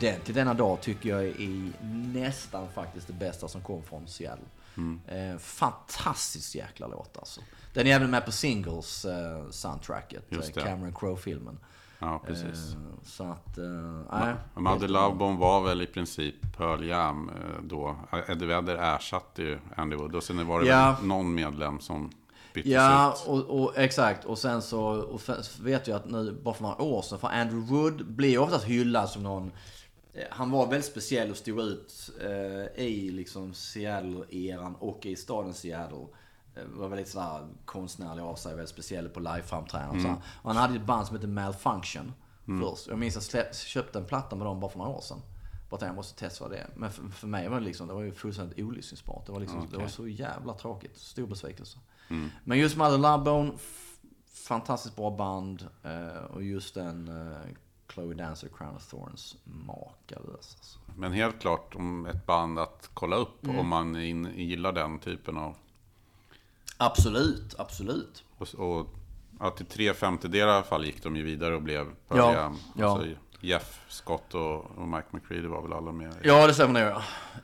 Den till denna dag tycker jag är nästan faktiskt det bästa som kom från Seattle. Mm. Eh, fantastiskt jäkla låt alltså. Den är även med på Singles eh, soundtracket, eh. Cameron Crowe-filmen. Ja, precis. Eh, så att, eh, nej. Mother helt Love. Bone var väl i princip Pearl Jam då. Eddie Vedder ersatte ju Andy Wood och sen var det Ja. väl någon medlem som byttes Ja, ut. och, och, exakt. Och sen så och vet jag att nu, bara för några år sedan, för Andrew Wood blir oftast hyllad som någon han var väldigt speciell och stod ut eh, i liksom Seattle-eran och i staden Seattle. Eh, var väldigt sådär konstnärlig av sig, väldigt speciell på liveframträdanden och Mm. Och han hade ett band som hette Malfunction Mm. först. Jag minns att jag köpte en platta med dem bara för några år sedan. Bara att jag måste testa vad det är. Men för, för mig var det liksom, det var ju fullständigt olyssningsbart. Det var liksom, det Okej. var så jävla tråkigt. Stor besvikelse. Mm. Men just Mother Love Bone, f- fantastiskt bra band. Eh, och just den eh, Chloe Dancer, Crown of Thorns, makalös alltså. Men helt klart om ett band att kolla upp Mm. om man in, gillar den typen av... Absolut, absolut. Och, och ja, till tre femtedelar i alla fall gick de ju vidare och blev Ja, Jam. ja. Alltså, Jeff Scott och, och Mike McCready var väl alla med. Ja, det stämmer nog.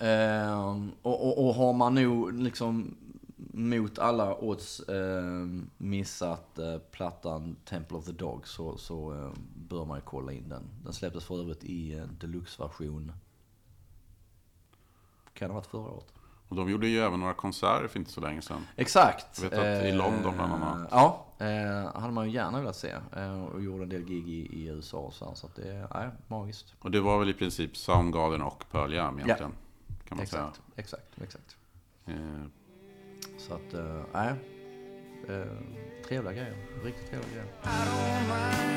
ja. Eh, och, och, och har man nog liksom mot alla odds eh, missat eh, plattan Temple of the Dog så, så eh, bör man ju kolla in den. Den släpptes för övrigt i eh, deluxe-version. Kan ha varit förra året? Och de gjorde ju även några konserter för inte så länge sedan. Exakt. Jag vet att i Eh, London bland annat. Ja, eh, hade man ju gärna velat se. Eh, och gjorde en del gig i, i USA och så. här, Så att det är nej, magiskt. Och det var väl i princip Soundgarden och Pearl Jam egentligen. Kan man exakt, säga. exakt, exakt. Så att, eh, nej. Eh, trevliga grejer. Riktigt trevliga grejer.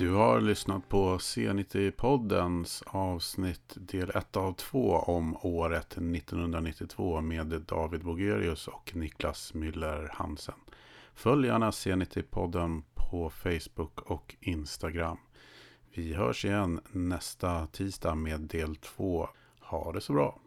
Du har lyssnat på C90-poddens avsnitt del 1 av 2 om året 1992 med David Bogerius och Niklas Müller Hansen. Följ gärna C90-podden på Facebook och Instagram. Vi hörs igen nästa tisdag med del 2. Ha det så bra!